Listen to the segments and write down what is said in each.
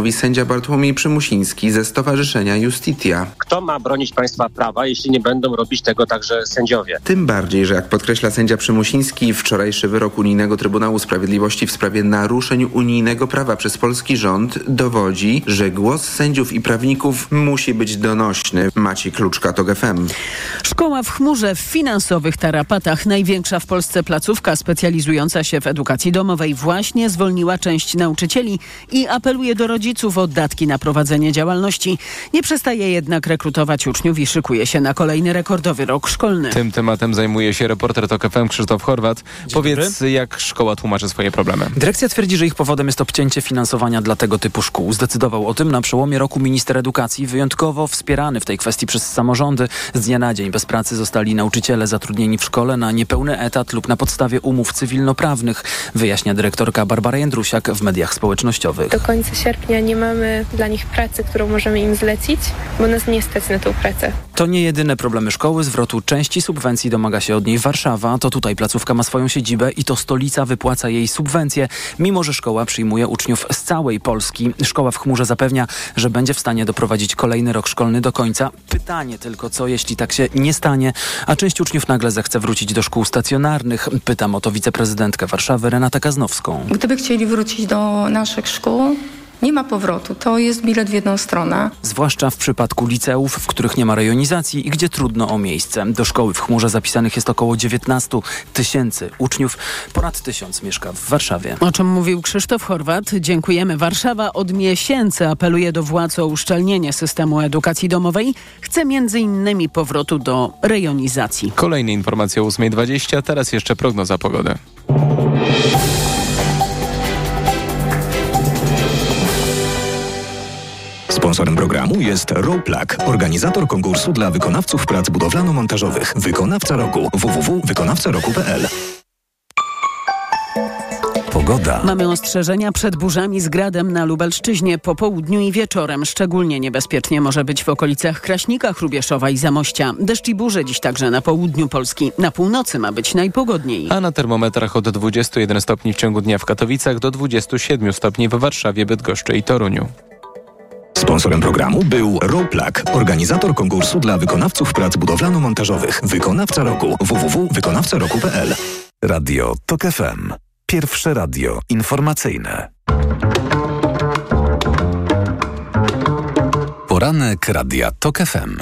mówi sędzia Bartłomiej Przymusiński ze Stowarzyszenia Justitia. Kto ma bronić państwa prawa, jeśli nie będą robić tego także sędziowie? Tym bardziej, że jak podkreśla sędzia Przymusiński, wczorajszy wyrok Unijnego Trybunału Sprawiedliwości w sprawie naruszeń unijnego prawa przez polski rząd dowodzi, że głos sędziów i prawników musi być donośny. Maciej Kluczka, to FM. Szkoła w chmurze w finansowych tarapatach. Największa w Polsce placówka specjalizująca się w edukacji domowej właśnie zwolniła część nauczycieli i apeluje do rodziców o datki na prowadzenie działalności. Nie przestaje jednak rekrutować uczniów i szykuje się na kolejny rekordowy rok szkolny. Tym tematem zajmuje się reporter TOK FM Krzysztof Chorwat. Dzień Powiedz, dobry. jak szkoła tłumaczy swoje problemy. Dyrekcja twierdzi, że ich powodem jest obcięcie finansowania dla tego typu szkół. Zdecydował o tym na przełomie roku minister edukacji, wyjątkowo wspierany w tej kwestii przez samorządy. Z dnia na dzień bez pracy zostali nauczyciele zatrudnieni w szkole na niepełny etat lub na podstawie umów cywilnoprawnych, wyjaśnia dyrektorka Barbara Jędrusiak w mediach społecznościowych. Do końca sierpnia nie mamy dla nich pracy, którą możemy im zlecić, bo nas nie stać na tą pracę. To nie jedyne problemy szkoły. Zwrotu części subwencji domaga się od niej Warszawa. To tutaj placówka ma swoją siedzibę i to stolica wypłaca jej subwencje, mimo że szkoła przyjmuje uczniów z całej Polski. Szkoła w chmurze zapewnia, że będzie w stanie doprowadzić kolejny rok szkolny do końca. Pytanie tylko, co jeśli tak się nie stanie, a część uczniów nagle zechce wrócić do szkół stacjonarnych. Pytam o to wiceprezydentkę Warszawy Renatę Kaznowską. Gdyby chcieli wrócić do naszych szkół, nie ma powrotu. To jest bilet w jedną stronę. Zwłaszcza w przypadku liceów, w których nie ma rejonizacji i gdzie trudno o miejsce. Do szkoły w chmurze zapisanych jest około 19 tysięcy uczniów. Ponad tysiąc mieszka w Warszawie. O czym mówił Krzysztof Chorwat. Dziękujemy. Warszawa od miesięcy apeluje do władz o uszczelnienie systemu edukacji domowej. Chce między innymi powrotu do rejonizacji. Kolejne informacje o 8.20, teraz jeszcze prognoza pogody. Sponsorem programu jest Roplak, organizator konkursu dla wykonawców prac budowlano-montażowych. Wykonawca roku www.wykonawcaroku.pl Pogoda. Mamy ostrzeżenia przed burzami z gradem na Lubelszczyźnie po południu i wieczorem. Szczególnie niebezpiecznie może być w okolicach Kraśnika, Hrubieszowa i Zamościa. Deszcz i burze dziś także na południu Polski. Na północy ma być najpogodniej. A na termometrach od 21 stopni w ciągu dnia w Katowicach do 27 stopni w Warszawie, Bydgoszczy i Toruniu. Sponsorem programu był Roplak, organizator konkursu dla wykonawców prac budowlano-montażowych. Wykonawca roku www.wykonawcaroku.pl Radio TOK FM. Pierwsze radio informacyjne. Poranek Radia TOK FM.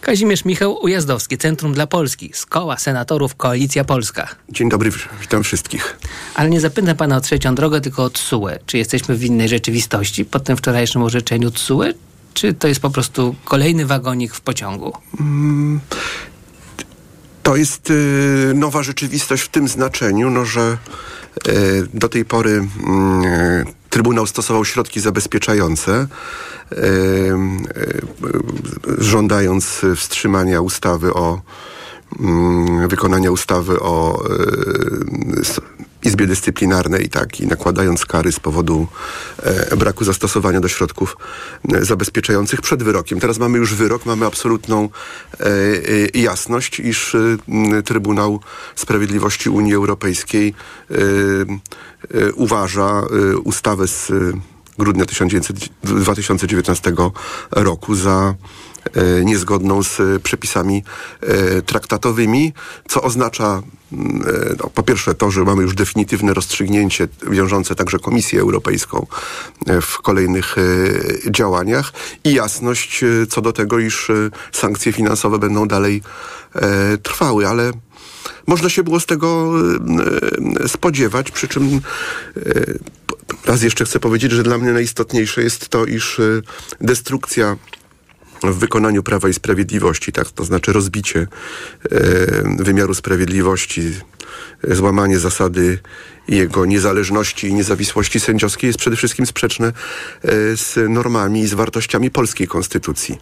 Kazimierz Michał Ujazdowski, Centrum dla Polski, z koła senatorów Koalicja Polska. Dzień dobry, witam wszystkich. Ale nie zapytam pana o trzecią drogę, tylko o TSUE. Czy jesteśmy w innej rzeczywistości po tym wczorajszym orzeczeniu TSUE? Czy to jest po prostu kolejny wagonik w pociągu? Mm, to jest y, nowa rzeczywistość w tym znaczeniu, no, że y, do tej pory y, Trybunał stosował środki zabezpieczające, żądając wstrzymania ustawy o mm, wykonania ustawy o y, Izbie Dyscyplinarnej, tak, i nakładając kary z powodu e, braku zastosowania do środków e, zabezpieczających przed wyrokiem. Teraz mamy już wyrok, mamy absolutną e, e, jasność, iż e, Trybunał Sprawiedliwości Unii Europejskiej e, uważa ustawę z grudnia 1900, 2019 roku za niezgodną z e, przepisami e, traktatowymi, co oznacza mm, e, no, po pierwsze to, że mamy już definitywne rozstrzygnięcie wiążące także Komisję Europejską e, w kolejnych e, działaniach i jasność e, co do tego, iż e, sankcje finansowe będą dalej e, trwały, ale można się było z tego e, spodziewać, przy czym e, raz jeszcze chcę powiedzieć, że dla mnie najistotniejsze jest to, iż e, destrukcja w wykonaniu Prawa i Sprawiedliwości, tak, to znaczy rozbicie e, wymiaru sprawiedliwości, e, złamanie zasady jego niezależności i niezawisłości sędziowskiej jest przede wszystkim sprzeczne e, z normami i z wartościami polskiej konstytucji.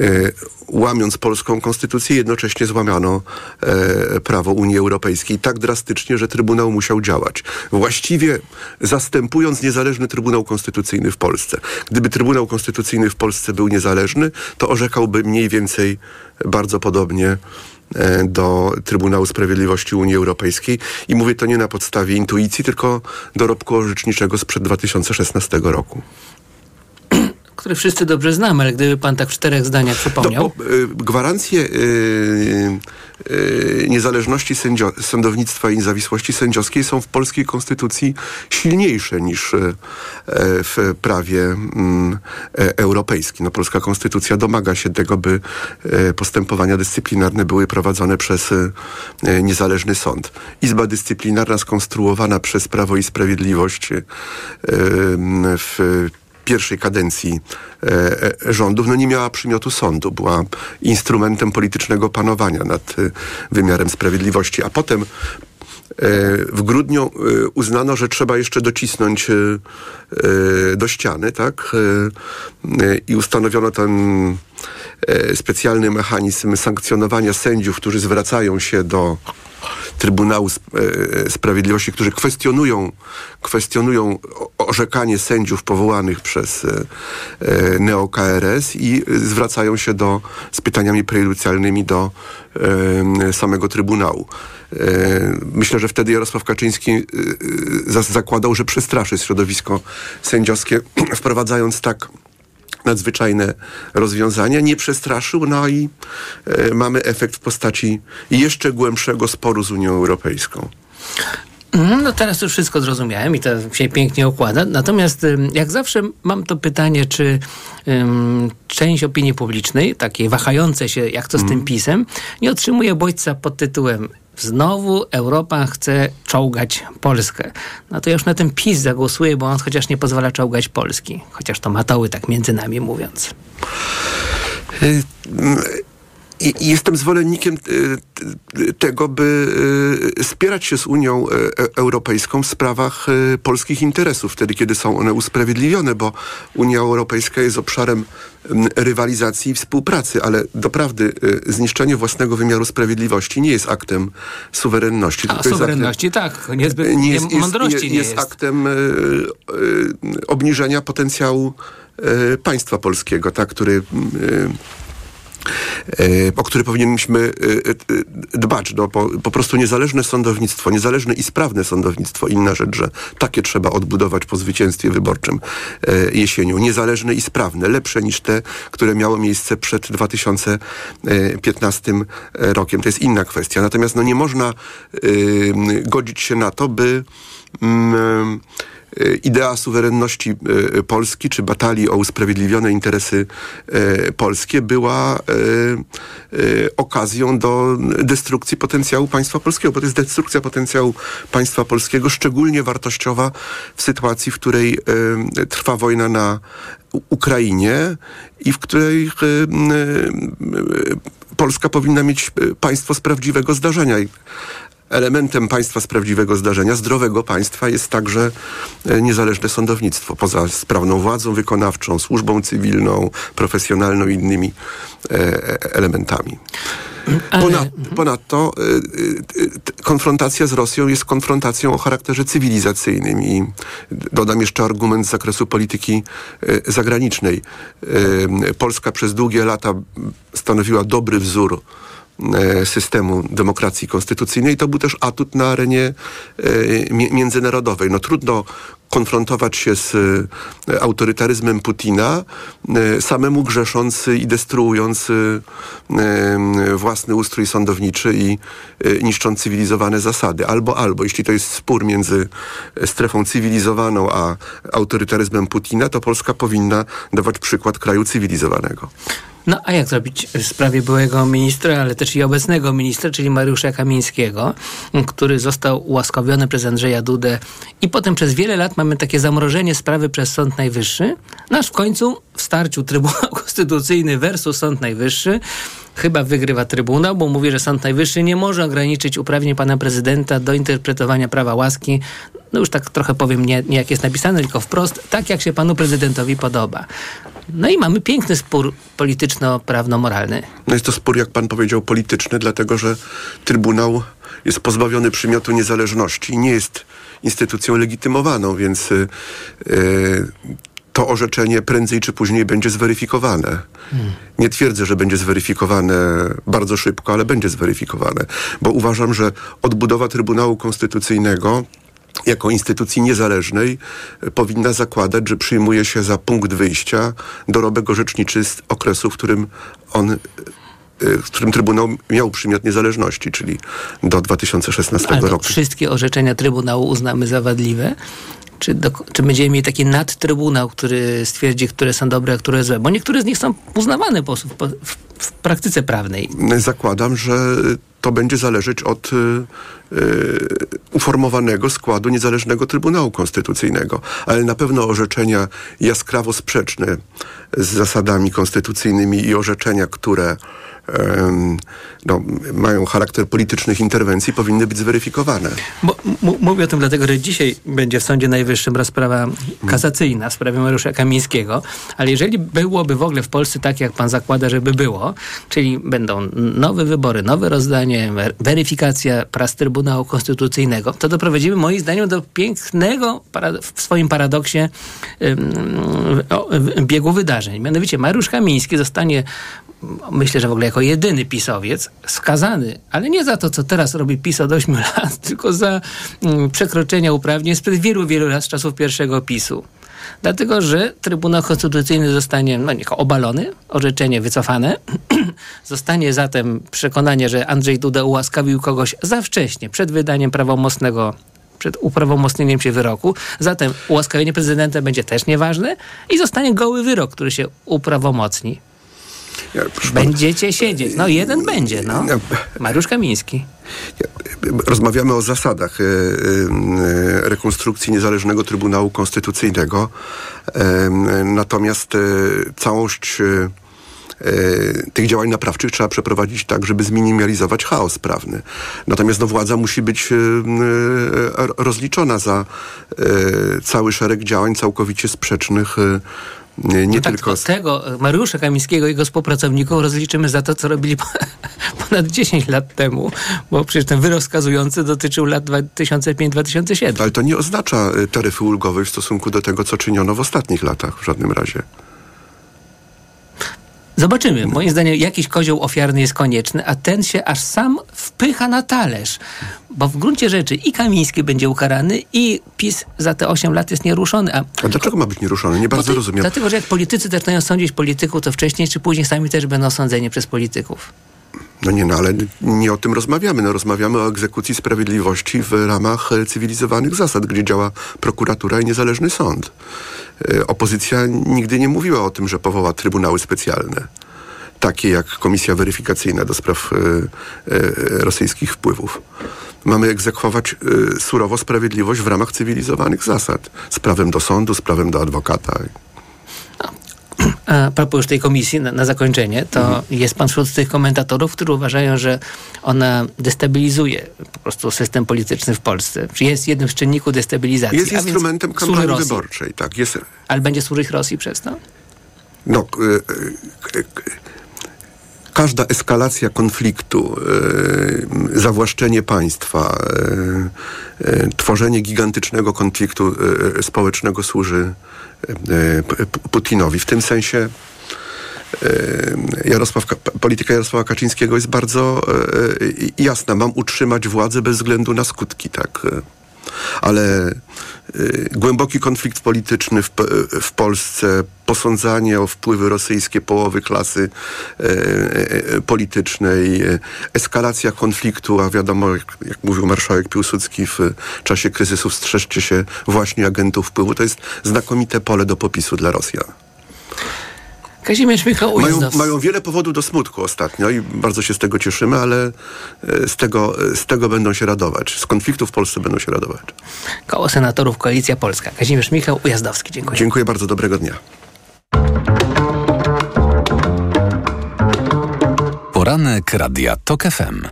E, łamiąc polską konstytucję, jednocześnie złamiano e, prawo Unii Europejskiej tak drastycznie, że Trybunał musiał działać. Właściwie zastępując niezależny Trybunał Konstytucyjny w Polsce. Gdyby Trybunał Konstytucyjny w Polsce był niezależny, to orzekałby mniej więcej bardzo podobnie do Trybunału Sprawiedliwości Unii Europejskiej i mówię to nie na podstawie intuicji, tylko dorobku orzeczniczego sprzed 2016 roku. Które wszyscy dobrze znamy, ale gdyby pan tak w czterech zdaniach przypomniał. To, y, gwarancje y, y, niezależności sędzio, sądownictwa i niezawisłości sędziowskiej są w polskiej konstytucji silniejsze niż w prawie mm, e, europejskim. No, polska konstytucja domaga się tego, by postępowania dyscyplinarne były prowadzone przez niezależny sąd. Izba dyscyplinarna skonstruowana przez Prawo i Sprawiedliwość w pierwszej kadencji e, e, rządów no nie miała przymiotu sądu. Była instrumentem politycznego panowania nad e, wymiarem sprawiedliwości. A potem w grudniu uznano, że trzeba jeszcze docisnąć do ściany, tak? I ustanowiono ten specjalny mechanizm sankcjonowania sędziów, którzy zwracają się do Trybunału Sprawiedliwości, którzy kwestionują, kwestionują orzekanie sędziów powołanych przez neo-KRS i zwracają się do, z pytaniami prejudycjalnymi do samego Trybunału. Myślę, że wtedy Jarosław Kaczyński zakładał, że przestraszy środowisko sędziowskie, wprowadzając tak nadzwyczajne rozwiązania, nie przestraszył, no i e, mamy efekt w postaci jeszcze głębszego sporu z Unią Europejską. No teraz już wszystko zrozumiałem i to się pięknie układa. Natomiast jak zawsze mam to pytanie, czy um, część opinii publicznej, takiej wahającej się, jak to z tym pisem, nie otrzymuje bodźca pod tytułem Znowu Europa chce czołgać Polskę. No to ja już na ten PiS zagłosuję, bo on chociaż nie pozwala czołgać Polski. Chociaż to matoły, tak między nami mówiąc. I jestem zwolennikiem tego, by spierać się z Unią Europejską w sprawach polskich interesów, wtedy kiedy są one usprawiedliwione, bo Unia Europejska jest obszarem rywalizacji i współpracy, ale doprawdy zniszczenie własnego wymiaru sprawiedliwości nie jest aktem suwerenności. A suwerenności aktem, tak, niezbyt nie jest, mądrości jest, nie jest. jest aktem obniżenia potencjału państwa polskiego, tak, który o który powinniśmy dbać. No, po, po, prostu niezależne sądownictwo, niezależne i sprawne sądownictwo, inna rzecz, że takie trzeba odbudować po zwycięstwie wyborczym jesienią. Niezależne i sprawne, lepsze niż te, które miało miejsce przed 2015 rokiem. To jest inna kwestia. Natomiast no, nie można godzić się na to, by mm, idea suwerenności Polski, czy batalii o usprawiedliwione interesy polskie była okazją do destrukcji potencjału państwa polskiego, bo to jest destrukcja potencjału państwa polskiego, szczególnie wartościowa w sytuacji, w której trwa wojna na Ukrainie i w której Polska powinna mieć państwo z prawdziwego zdarzenia elementem państwa z prawdziwego zdarzenia, zdrowego państwa jest także niezależne sądownictwo. Poza sprawną władzą wykonawczą, służbą cywilną, profesjonalną i innymi e, elementami. Ale... Ponad, ponadto konfrontacja z Rosją jest konfrontacją o charakterze cywilizacyjnym i dodam jeszcze argument z zakresu polityki zagranicznej. Polska przez długie lata stanowiła dobry wzór systemu demokracji konstytucyjnej. To był też atut na arenie międzynarodowej. No trudno konfrontować się z autorytaryzmem Putina, samemu grzesząc i destruując własny ustrój sądowniczy i niszcząc cywilizowane zasady. Albo, albo. Jeśli to jest spór między strefą cywilizowaną a autorytaryzmem Putina, to Polska powinna dawać przykład kraju cywilizowanego. No a jak zrobić w sprawie byłego ministra, ale też i obecnego ministra, czyli Mariusza Kamińskiego, który został ułaskawiony przez Andrzeja Dudę i potem przez wiele lat mamy takie zamrożenie sprawy przez Sąd Najwyższy. Nasz w końcu w starciu Trybunał Konstytucyjny versus Sąd Najwyższy chyba wygrywa Trybunał, bo mówi, że Sąd Najwyższy nie może ograniczyć uprawnień pana prezydenta do interpretowania prawa łaski. No już tak trochę powiem, nie, nie jak jest napisane, tylko wprost, tak jak się panu prezydentowi podoba. No i mamy piękny spór polityczno-prawno-moralny. No jest to spór, jak pan powiedział, polityczny, dlatego że Trybunał jest pozbawiony przymiotu niezależności i nie jest instytucją legitymowaną, więc yy, to orzeczenie prędzej czy później będzie zweryfikowane. Nie twierdzę, że będzie zweryfikowane bardzo szybko, ale będzie zweryfikowane, bo uważam, że odbudowa Trybunału Konstytucyjnego jako instytucji niezależnej e, powinna zakładać, że przyjmuje się za punkt wyjścia dorobek orzeczniczy z okresu, w którym on w którym Trybunał miał przymiot niezależności, czyli do 2016 Ale roku. wszystkie orzeczenia Trybunału uznamy za wadliwe? Czy, do, czy będziemy mieli taki nadtrybunał, który stwierdzi, które są dobre, a które złe? Bo niektóre z nich są uznawane po, w, w, praktyce prawnej. Zakładam, że to będzie zależeć od y, y, uformowanego składu niezależnego Trybunału Konstytucyjnego. Ale na pewno orzeczenia jaskrawo sprzeczne z zasadami konstytucyjnymi i orzeczenia, które no, mają charakter politycznych interwencji, powinny być zweryfikowane. Bo, mówię o tym dlatego, że dzisiaj będzie w Sądzie Najwyższym rozprawa kasacyjna w sprawie Mariusza Kamińskiego, ale jeżeli byłoby w ogóle w Polsce tak, jak pan zakłada, żeby było, czyli będą nowe wybory, nowe rozdanie, wer- weryfikacja prac Trybunału Konstytucyjnego, to doprowadzimy moim zdaniem do pięknego w swoim paradoksie biegu wydarzeń. Mianowicie Mariusz Kamiński zostanie myślę, że w ogóle jako jedyny pisowiec skazany, ale nie za to, co teraz robi PiS od 8 lat, tylko za mm, przekroczenia uprawnień sprzed wielu, wielu lat z czasów pierwszego PiSu. Dlatego, że Trybunał Konstytucyjny zostanie no, niejako obalony, orzeczenie wycofane. zostanie zatem przekonanie, że Andrzej Duda ułaskawił kogoś za wcześnie, przed wydaniem prawomocnego przed uprawomocnieniem się wyroku. Zatem ułaskawienie prezydenta będzie też nieważne i zostanie goły wyrok, który się uprawomocni. Będziecie siedzieć. No jeden będzie, no. Mariusz Kamiński. Rozmawiamy o zasadach e, e, rekonstrukcji niezależnego Trybunału Konstytucyjnego. Natomiast e, całość tych działań naprawczych trzeba przeprowadzić tak, żeby zminimalizować chaos prawny. Natomiast no, władza musi być rozliczona za cały szereg działań całkowicie sprzecznych nie, No tak, tylko tego Mariusza Kamińskiego i jego współpracowników rozliczymy za to, co robili po- ponad 10 lat temu, bo przecież ten wyrok skazujący dotyczył lat 2005-2007. Ale to nie oznacza e, taryfy ulgowej w stosunku do tego, co czyniono w ostatnich latach w żadnym razie. Zobaczymy. Moim zdaniem jakiś kozioł ofiarny jest konieczny, a ten się aż sam wpycha na talerz. Bo w gruncie rzeczy i Kamiński będzie ukarany i PiS za te 8 lat jest nieruszony. A A dlaczego ma być nieruszony? Nie bardzo ty- rozumiem. Dlatego, że jak politycy zaczynają sądzić polityków, to wcześniej czy później sami też będą sądzeni przez polityków. No nie, no ale nie o tym rozmawiamy. No rozmawiamy o egzekucji sprawiedliwości w ramach e, cywilizowanych zasad, gdzie działa prokuratura i niezależny sąd. E, Opozycja nigdy nie mówiła o tym, że powoła trybunały specjalne. Takie jak Komisja Weryfikacyjna do spraw e, rosyjskich wpływów. Mamy egzekwować surowo sprawiedliwość w ramach cywilizowanych zasad. Z prawem do sądu, z prawem do adwokata. A propos już tej komisji, na, na zakończenie, to Mhm. jest pan wśród tych komentatorów, którzy uważają, że ona destabilizuje po prostu system polityczny w Polsce. Czy jest jednym z czynników destabilizacji. Jest instrumentem kampanii wyborczej. Tak, jest, Ale będzie służyć Rosji przez to? No, e, e, każda eskalacja konfliktu, e, zawłaszczenie państwa, tworzenie gigantycznego konfliktu społecznego służy Putinowi. W tym sensie e, Jarosław, Ka- polityka Jarosława Kaczyńskiego jest bardzo e, e, jasna. Mam utrzymać władzę bez względu na skutki, tak. Ale y, głęboki konflikt polityczny w, w Polsce, posądzanie o wpływy rosyjskie połowy klasy e, e, politycznej, eskalacja konfliktu, a wiadomo, jak, jak mówił marszałek Piłsudski w czasie kryzysu, strzeżcie się właśnie agentów wpływu, to jest znakomite pole do popisu dla Rosjan. Kazimierz Michał Mają, mają wiele powodów do smutku ostatnio i bardzo się z tego cieszymy, ale e, z tego, z tego będą się radować. Z konfliktu w Polsce będą się radować. Koło Senatorów Koalicja Polska. Kazimierz Michał Ujazdowski. Dziękuję. Dziękuję bardzo, dobrego dnia. Poranek Radia TOK FM.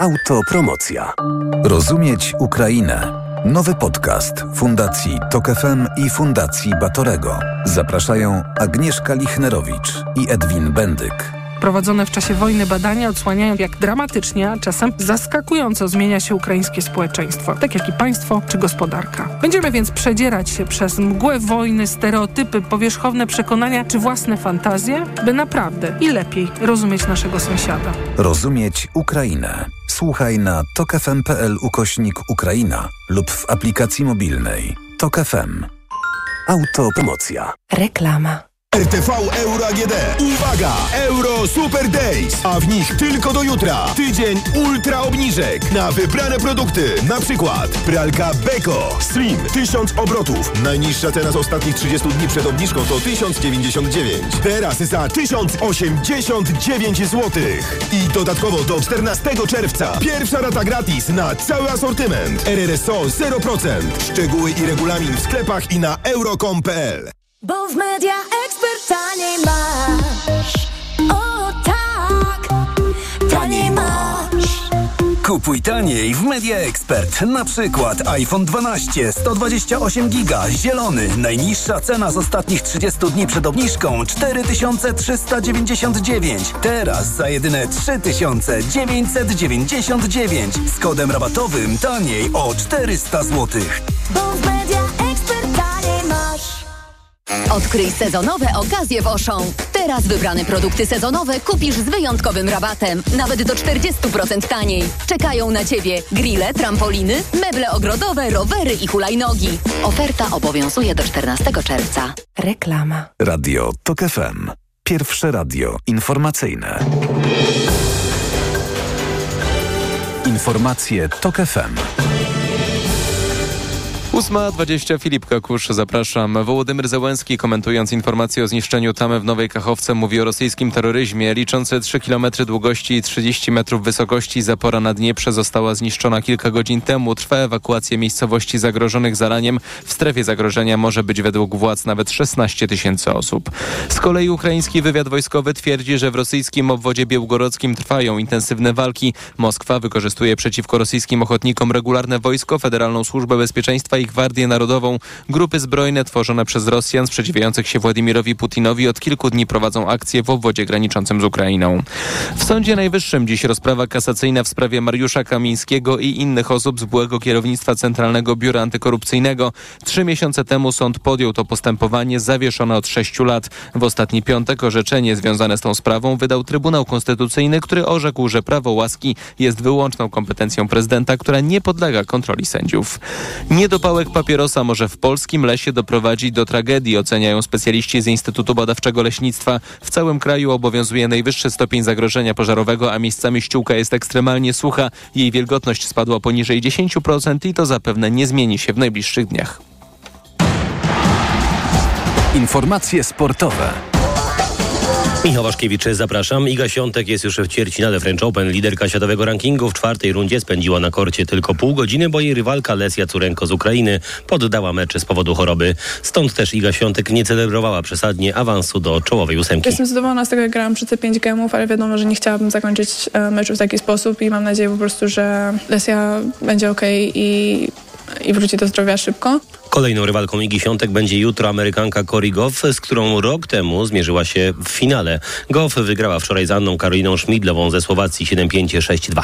Autopromocja. Rozumieć Ukrainę. Nowy podcast Fundacji TOK FM i Fundacji Batorego. Zapraszają Agnieszka Lichnerowicz i Edwin Bendyk. Prowadzone w czasie wojny badania odsłaniają, jak dramatycznie, a czasem zaskakująco zmienia się ukraińskie społeczeństwo, tak jak i państwo czy gospodarka. Będziemy więc przedzierać się przez mgłę wojny, stereotypy, powierzchowne przekonania czy własne fantazje, by naprawdę i lepiej rozumieć naszego sąsiada. Rozumieć Ukrainę. Słuchaj na tokefm.pl ukośnik Ukraina lub w aplikacji mobilnej. Tok FM. Autopromocja. Reklama. RTV Euro AGD. Uwaga! Euro Super Days, a w nich tylko do jutra. Tydzień ultra obniżek na wybrane produkty. Na przykład pralka Beko Slim 1000 obrotów. Najniższa cena z ostatnich 30 dni przed obniżką to 1099. Teraz za 1089 zł. I dodatkowo do 14 czerwca pierwsza rata gratis na cały asortyment. RRSO 0%. Szczegóły i regulamin w sklepach i na euro.com.pl. Bo w media ekspert taniej masz. O tak, taniej masz. Kupuj taniej w Media Expert. Na przykład iPhone 12 128 giga zielony. Najniższa cena z ostatnich 30 dni przed obniżką 4399. Teraz za jedyne 3999 z kodem rabatowym taniej o 400 zł. Bo w Odkryj sezonowe okazje w Auchan. Teraz wybrane produkty sezonowe kupisz z wyjątkowym rabatem, nawet do 40% taniej. Czekają na Ciebie grille, trampoliny, meble ogrodowe, rowery i hulajnogi. Oferta obowiązuje do 14 czerwca. Reklama. Radio TOK FM. Pierwsze radio informacyjne. Informacje TOK FM. 8.20 Filip Kakusz, zapraszam. Wołodymyr Zełenski komentując informację o zniszczeniu tamy w Nowej Kachowce mówi o rosyjskim terroryzmie. Liczące 3 km długości i 30 metrów wysokości zapora na Dnieprze została zniszczona kilka godzin temu. Trwa ewakuacja miejscowości zagrożonych zaraniem. W strefie zagrożenia może być według władz nawet 16 tysięcy osób. Z kolei ukraiński wywiad wojskowy twierdzi, że w rosyjskim obwodzie białgorodzkim trwają intensywne walki. Moskwa wykorzystuje przeciwko rosyjskim ochotnikom regularne wojsko, Federalną Służbę Bezpieczeństwa i Gwardię Narodową. Grupy zbrojne tworzone przez Rosjan sprzeciwiających się Władimirowi Putinowi od kilku dni prowadzą akcje w obwodzie graniczącym z Ukrainą. W Sądzie Najwyższym dziś rozprawa kasacyjna w sprawie Mariusza Kamińskiego i innych osób z byłego kierownictwa Centralnego Biura Antykorupcyjnego. Trzy miesiące temu sąd podjął to postępowanie zawieszone od sześciu lat. W ostatni piątek orzeczenie związane z tą sprawą wydał Trybunał Konstytucyjny, który orzekł, że prawo łaski jest wyłączną kompetencją prezydenta, która nie podlega kontroli sędziów. Niedopałek papierosa może w polskim lesie doprowadzić do tragedii, oceniają specjaliści z Instytutu Badawczego Leśnictwa. W całym kraju obowiązuje najwyższy stopień zagrożenia pożarowego, a miejscami ściółka jest ekstremalnie sucha. Jej wilgotność spadła poniżej 10% i to zapewne nie zmieni się w najbliższych dniach. Informacje sportowe. Michał Waszkiewicz, zapraszam. Iga Świątek jest już w ćwierćfinale French Open. Liderka światowego rankingu w czwartej rundzie spędziła na korcie tylko pół godziny, bo jej rywalka Lesja Curenko z Ukrainy poddała mecze z powodu choroby. Stąd też Iga Świątek nie celebrowała przesadnie awansu do czołowej ósemki. Jestem zadowolona z tego, jak grałam przy te pięć gemów, ale wiadomo, że nie chciałabym zakończyć e, meczu w taki sposób i mam nadzieję po prostu, że Lesja będzie ok i, i wróci do zdrowia szybko. Kolejną rywalką Igi Świątek będzie jutro Amerykanka Cory Goff, z którą rok temu zmierzyła się w finale. Goff wygrała wczoraj z Anną Karoliną Szmidlową ze Słowacji 7-5-6-2.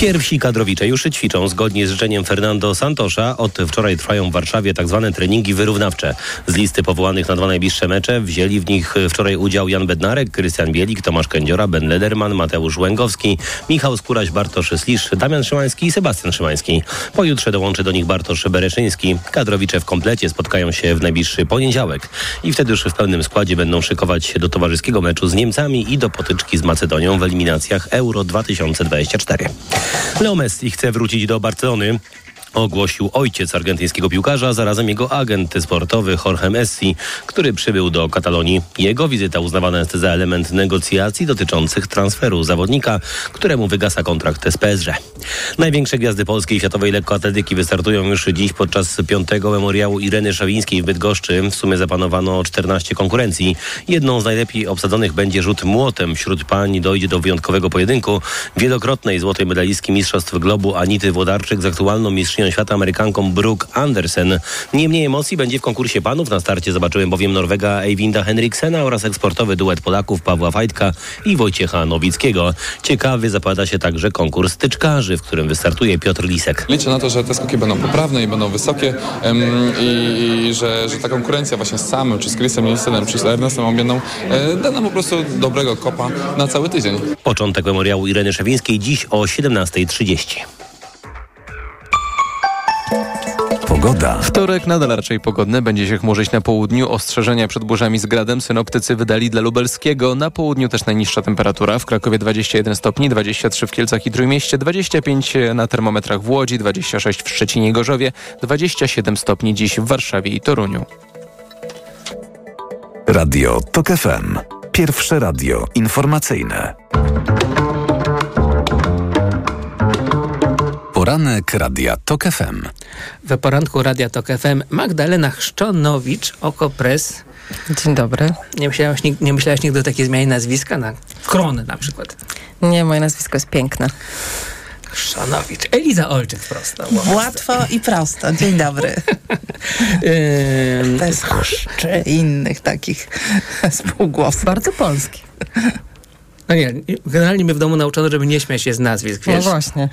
Pierwsi kadrowicze już ćwiczą zgodnie z życzeniem Fernando Santosza. Od wczoraj trwają w Warszawie tzw. Tak treningi wyrównawcze. Z listy powołanych na dwa najbliższe mecze wzięli w nich wczoraj udział Jan Bednarek, Krystian Bielik, Tomasz Kędziora, Ben Lederman, Mateusz Łęgowski, Michał Skóraś, Bartosz Slisz, Damian Szymański i Sebastian Szymański. Pojutrze dołączy do nich Bartosz Bereszyński. Kadrowicze w komplecie spotkają się w najbliższy poniedziałek i wtedy już w pełnym składzie będą szykować się do towarzyskiego meczu z Niemcami i do potyczki z Macedonią w eliminacjach Euro 2024. Leo Messi chce wrócić do Barcelony ogłosił ojciec argentyńskiego piłkarza, zarazem jego agent sportowy Jorge Messi, który przybył do Katalonii. Jego wizyta uznawana jest za element negocjacji dotyczących transferu zawodnika, któremu wygasa kontrakt z PSG. Największe gwiazdy polskiej i światowej lekkoatletyki wystartują już dziś podczas piątego memoriału Ireny Szawińskiej w Bydgoszczy. W sumie zapanowano 14 konkurencji. Jedną z najlepiej obsadzonych będzie rzut młotem. Wśród pań dojdzie do wyjątkowego pojedynku. Wielokrotnej złotej medalistki Mistrzostw Globu Anity Włodarczyk z aktualną mistrzynią czempion świata Amerykanką Brooke Andersen. Nie mniej emocji będzie w konkursie panów. Na starcie zobaczyłem bowiem Norwega Eivinda Henriksena oraz eksportowy duet Polaków Pawła Fajtka i Wojciecha Nowickiego. Ciekawy zapada się także konkurs styczkarzy, w którym wystartuje Piotr Lisek. Liczę na to, że te skoki będą poprawne i będą wysokie i, że, że ta konkurencja właśnie z samym, czy z Chrisem Nielsenem, czy z Ernestem Ombieną e, da nam po prostu dobrego kopa na cały tydzień. Początek memoriału Ireny Szewińskiej dziś o 17.30. Pogoda. Wtorek nadal raczej pogodny, będzie się chmurzyć na południu. Ostrzeżenia przed burzami z gradem synoptycy wydali dla Lubelskiego. Na południu też najniższa temperatura. W Krakowie 21 stopni, 23 w Kielcach i Trójmieście, 25 na termometrach w Łodzi, 26 w Szczecinie i Gorzowie, 27 stopni dziś w Warszawie i Toruniu. Radio TOK FM. Pierwsze radio informacyjne. Poranek Radia TOK FM. We poranku Radia Tok FM Magdalena Chrzczonowicz, Okopres. Dzień dobry. Nie myślałaś, nig- nie myślałaś nigdy o takiej zmianie nazwiska na Kron na przykład? Nie, moje nazwisko jest piękne. Chrzczonowicz. Eliza Olczyk prosto. Łatwo i prosto. Dzień dobry. Bez chrzczy innych takich spółgłosów. Bardzo polski. No nie, generalnie mnie w domu nauczono, żeby nie śmiać się z nazwisk, No wiesz? właśnie.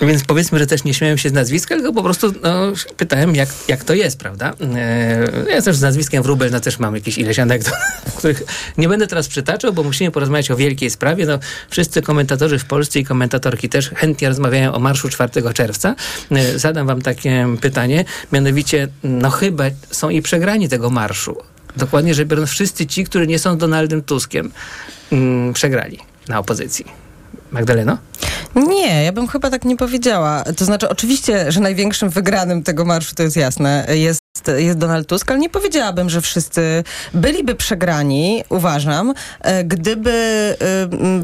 Więc powiedzmy, że też nie śmiałem się z nazwiska, tylko po prostu no, pytałem, jak, jak to jest, prawda? E, ja też z nazwiskiem Wróbel no, też mam jakieś ileś anegdot, których nie będę teraz przytaczał, bo musimy porozmawiać o wielkiej sprawie. No, wszyscy komentatorzy w Polsce i komentatorki też chętnie rozmawiają o marszu 4 czerwca. E, zadam wam takie pytanie, mianowicie, no chyba są i przegrani tego marszu. Dokładnie rzecz biorąc, wszyscy ci, którzy nie są Donaldem Tuskiem, mm, przegrali na opozycji. Magdaleno? Nie, ja bym chyba tak nie powiedziała. To znaczy, oczywiście, że największym wygranym tego marszu, to jest jasne, jest, jest Donald Tusk, ale nie powiedziałabym, że wszyscy byliby przegrani, uważam, e, gdyby e,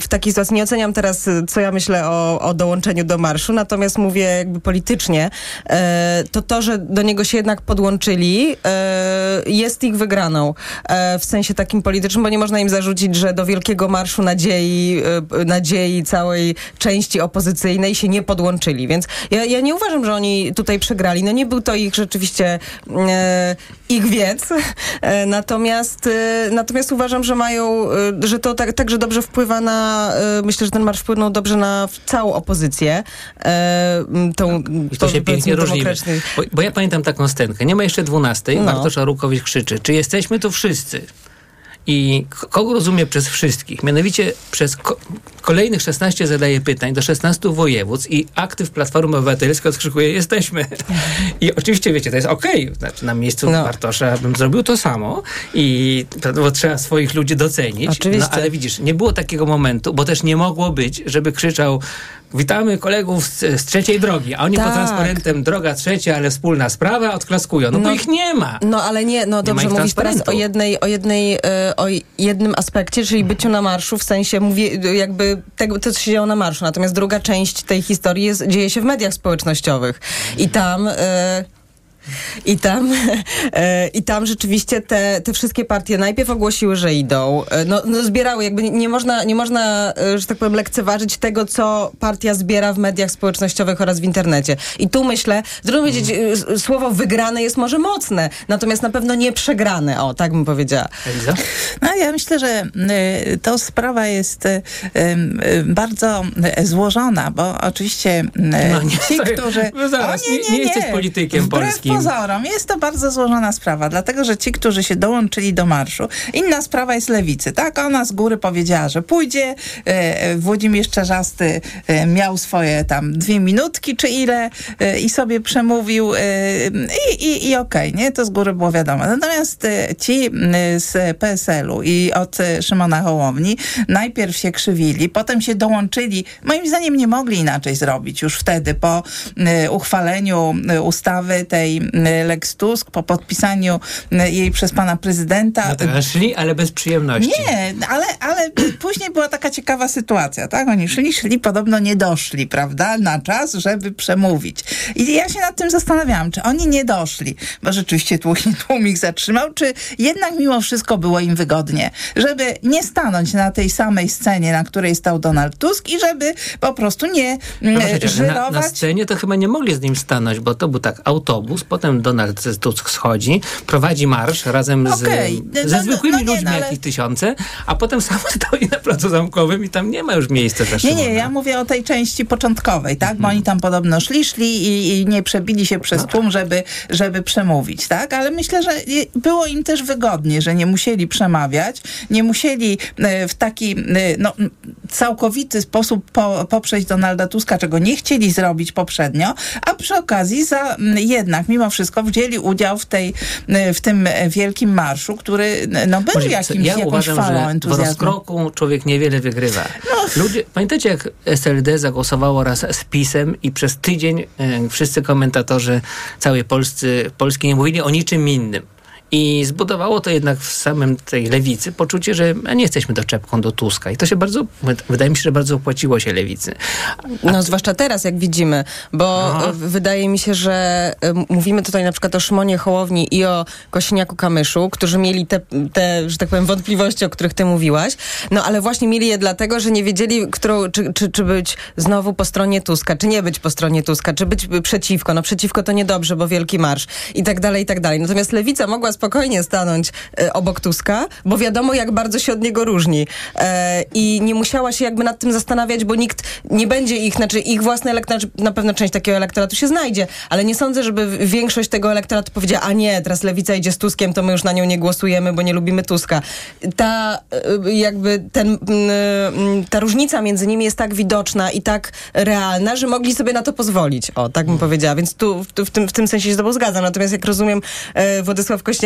w takiej sytuacji, nie oceniam teraz, co ja myślę o, o dołączeniu do marszu, natomiast mówię jakby politycznie, e, to to, że do niego się jednak podłączyli, jest ich wygraną. W sensie takim politycznym, bo nie można im zarzucić, że do wielkiego marszu nadziei, nadziei całej części opozycyjnej się nie podłączyli. Więc ja, ja nie uważam, że oni tutaj przegrali. No nie był to ich rzeczywiście ich wiec. E, natomiast, e, natomiast uważam, że mają, e, że to tak, także dobrze wpływa na, e, myślę, że ten marsz wpłynął dobrze na całą opozycję. E, tą, I to się pięknie różnimy. Bo, bo ja pamiętam taką scenkę. Nie ma jeszcze 12. No. Bartosz Arłukowicz krzyczy, czy jesteśmy tu wszyscy? I kogo rozumie przez wszystkich? Mianowicie przez ko- kolejnych 16 zadaje pytań do 16 województw i aktyw Platformy Obywatelskiej odkrzykuje jesteśmy. I oczywiście wiecie, to jest okej. Znaczy na miejscu No. Bartosza bym zrobił to samo i bo trzeba swoich ludzi docenić. Oczywiście. No ale widzisz, nie było takiego momentu, bo też nie mogło być, żeby krzyczał witamy kolegów z, z trzeciej drogi, a oni pod Tak. transparentem droga trzecia, ale wspólna sprawa odklaskują. No, bo No, ich nie ma. No ale nie, no ma dobrze, mówisz teraz o jednej, o jednej, e, o jednym aspekcie, czyli byciu na marszu, w sensie mówię, jakby tego, to, co się działo na marszu. Natomiast druga część tej historii jest, dzieje się w mediach społecznościowych. I tam... E, i tam, e, I tam rzeczywiście te, te wszystkie partie najpierw ogłosiły, że idą. E, No, no zbierały, jakby nie, nie można, nie można, e, że tak powiem, lekceważyć tego, co partia zbiera w mediach społecznościowych oraz w internecie. I tu myślę, trudno powiedzieć, e, s- słowo wygrane jest może mocne, natomiast na pewno nie przegrane, o, tak bym powiedziała. Eliza? No ja myślę, że y, to sprawa jest y, y, bardzo złożona, bo oczywiście No nie, ci, sorry. którzy... No zaraz, O, nie- nie jesteś politykiem polskim. Pozorom, jest to bardzo złożona sprawa, dlatego, że ci, którzy się dołączyli do marszu, inna sprawa jest lewicy, tak? Ona z góry powiedziała, że pójdzie, y, Włodzimierz Czarzasty y, miał swoje tam dwie minutki, czy ile i sobie przemówił i, i, i okej, nie? To z góry było wiadomo. Natomiast ci z PSL-u i od Szymona Hołowni najpierw się krzywili, potem się dołączyli. Moim zdaniem nie mogli inaczej zrobić już wtedy po uchwaleniu ustawy tej Lex Tusk, po podpisaniu y, jej przez pana prezydenta. No tak, szli, ale bez przyjemności. Nie, ale, ale później była taka ciekawa sytuacja, tak? Oni szli, szli, podobno nie doszli, prawda? Na czas, żeby przemówić. I ja się nad tym zastanawiałam, czy oni nie doszli, bo rzeczywiście tłumik, zatrzymał, czy jednak mimo wszystko było im wygodnie, żeby nie stanąć na tej samej scenie, na której stał Donald Tusk i żeby po prostu nie No mm, właśnie, na, żyrować. na scenie to chyba nie mogli z nim stanąć, bo to był tak autobus, potem Donald Tusk schodzi, prowadzi marsz razem Okej, z, no, ze no, zwykłymi no nie, ludźmi, no, ale- jakich tysiące, a potem sam stoi na placu zamkowym i tam nie ma już miejsca dla Nie, Szymona. nie, ja mówię o tej części początkowej, tak? Bo oni tam podobno szli, szli i, i nie przebili się przez tłum, żeby, żeby przemówić, tak? Ale myślę, że było im też wygodnie, że nie musieli przemawiać, nie musieli e, w taki e, no, całkowity sposób po, poprzeć Donalda Tuska, czego nie chcieli zrobić poprzednio, a przy okazji za, jednak mimo wszystko wzięli udział w, tej, e, w tym wielkim marszu, który no, był Może jakimś, ja jakąś uważam, falą w entuzjazmu. rozkroku człowiek niewiele wygrywa. Ludzie, pamiętacie jak SLD zagłosowało raz z PiSem i przez tydzień e, wszyscy komentatorzy całej Polscy, Polski nie mówili o niczym innym. I zbudowało to jednak w samym tej lewicy poczucie, że a nie jesteśmy doczepką do Tuska. I to się bardzo, wydaje mi się, że bardzo opłaciło się lewicy. No, zwłaszcza teraz, jak widzimy, bo No. wydaje mi się, że e, mówimy tutaj na przykład o Szymonie Hołowni i o Kosiniaku Kamyszu, którzy mieli te, te, że tak powiem, wątpliwości, o których ty mówiłaś, no ale właśnie mieli je dlatego, że nie wiedzieli, którą, czy, czy, czy być znowu po stronie Tuska, czy nie być po stronie Tuska, czy być przeciwko. No przeciwko to niedobrze, bo wielki marsz i tak dalej, i tak dalej. Natomiast Lewica mogła spokojnie stanąć e, obok Tuska, bo wiadomo, jak bardzo się od niego różni. E, I nie musiała się jakby nad tym zastanawiać, bo nikt nie będzie ich, znaczy ich własny elektorat, znaczy na pewno część takiego elektoratu się znajdzie, ale nie sądzę, żeby większość tego elektoratu powiedziała, a nie, teraz Lewica idzie z Tuskiem, to my już na nią nie głosujemy, bo nie lubimy Tuska. Ta e, jakby ten, ta różnica między nimi jest tak widoczna i tak realna, że mogli sobie na to pozwolić. O, tak bym powiedziała. Więc tu w, tym, w tym sensie się z tobą zgadzam. Natomiast jak rozumiem e,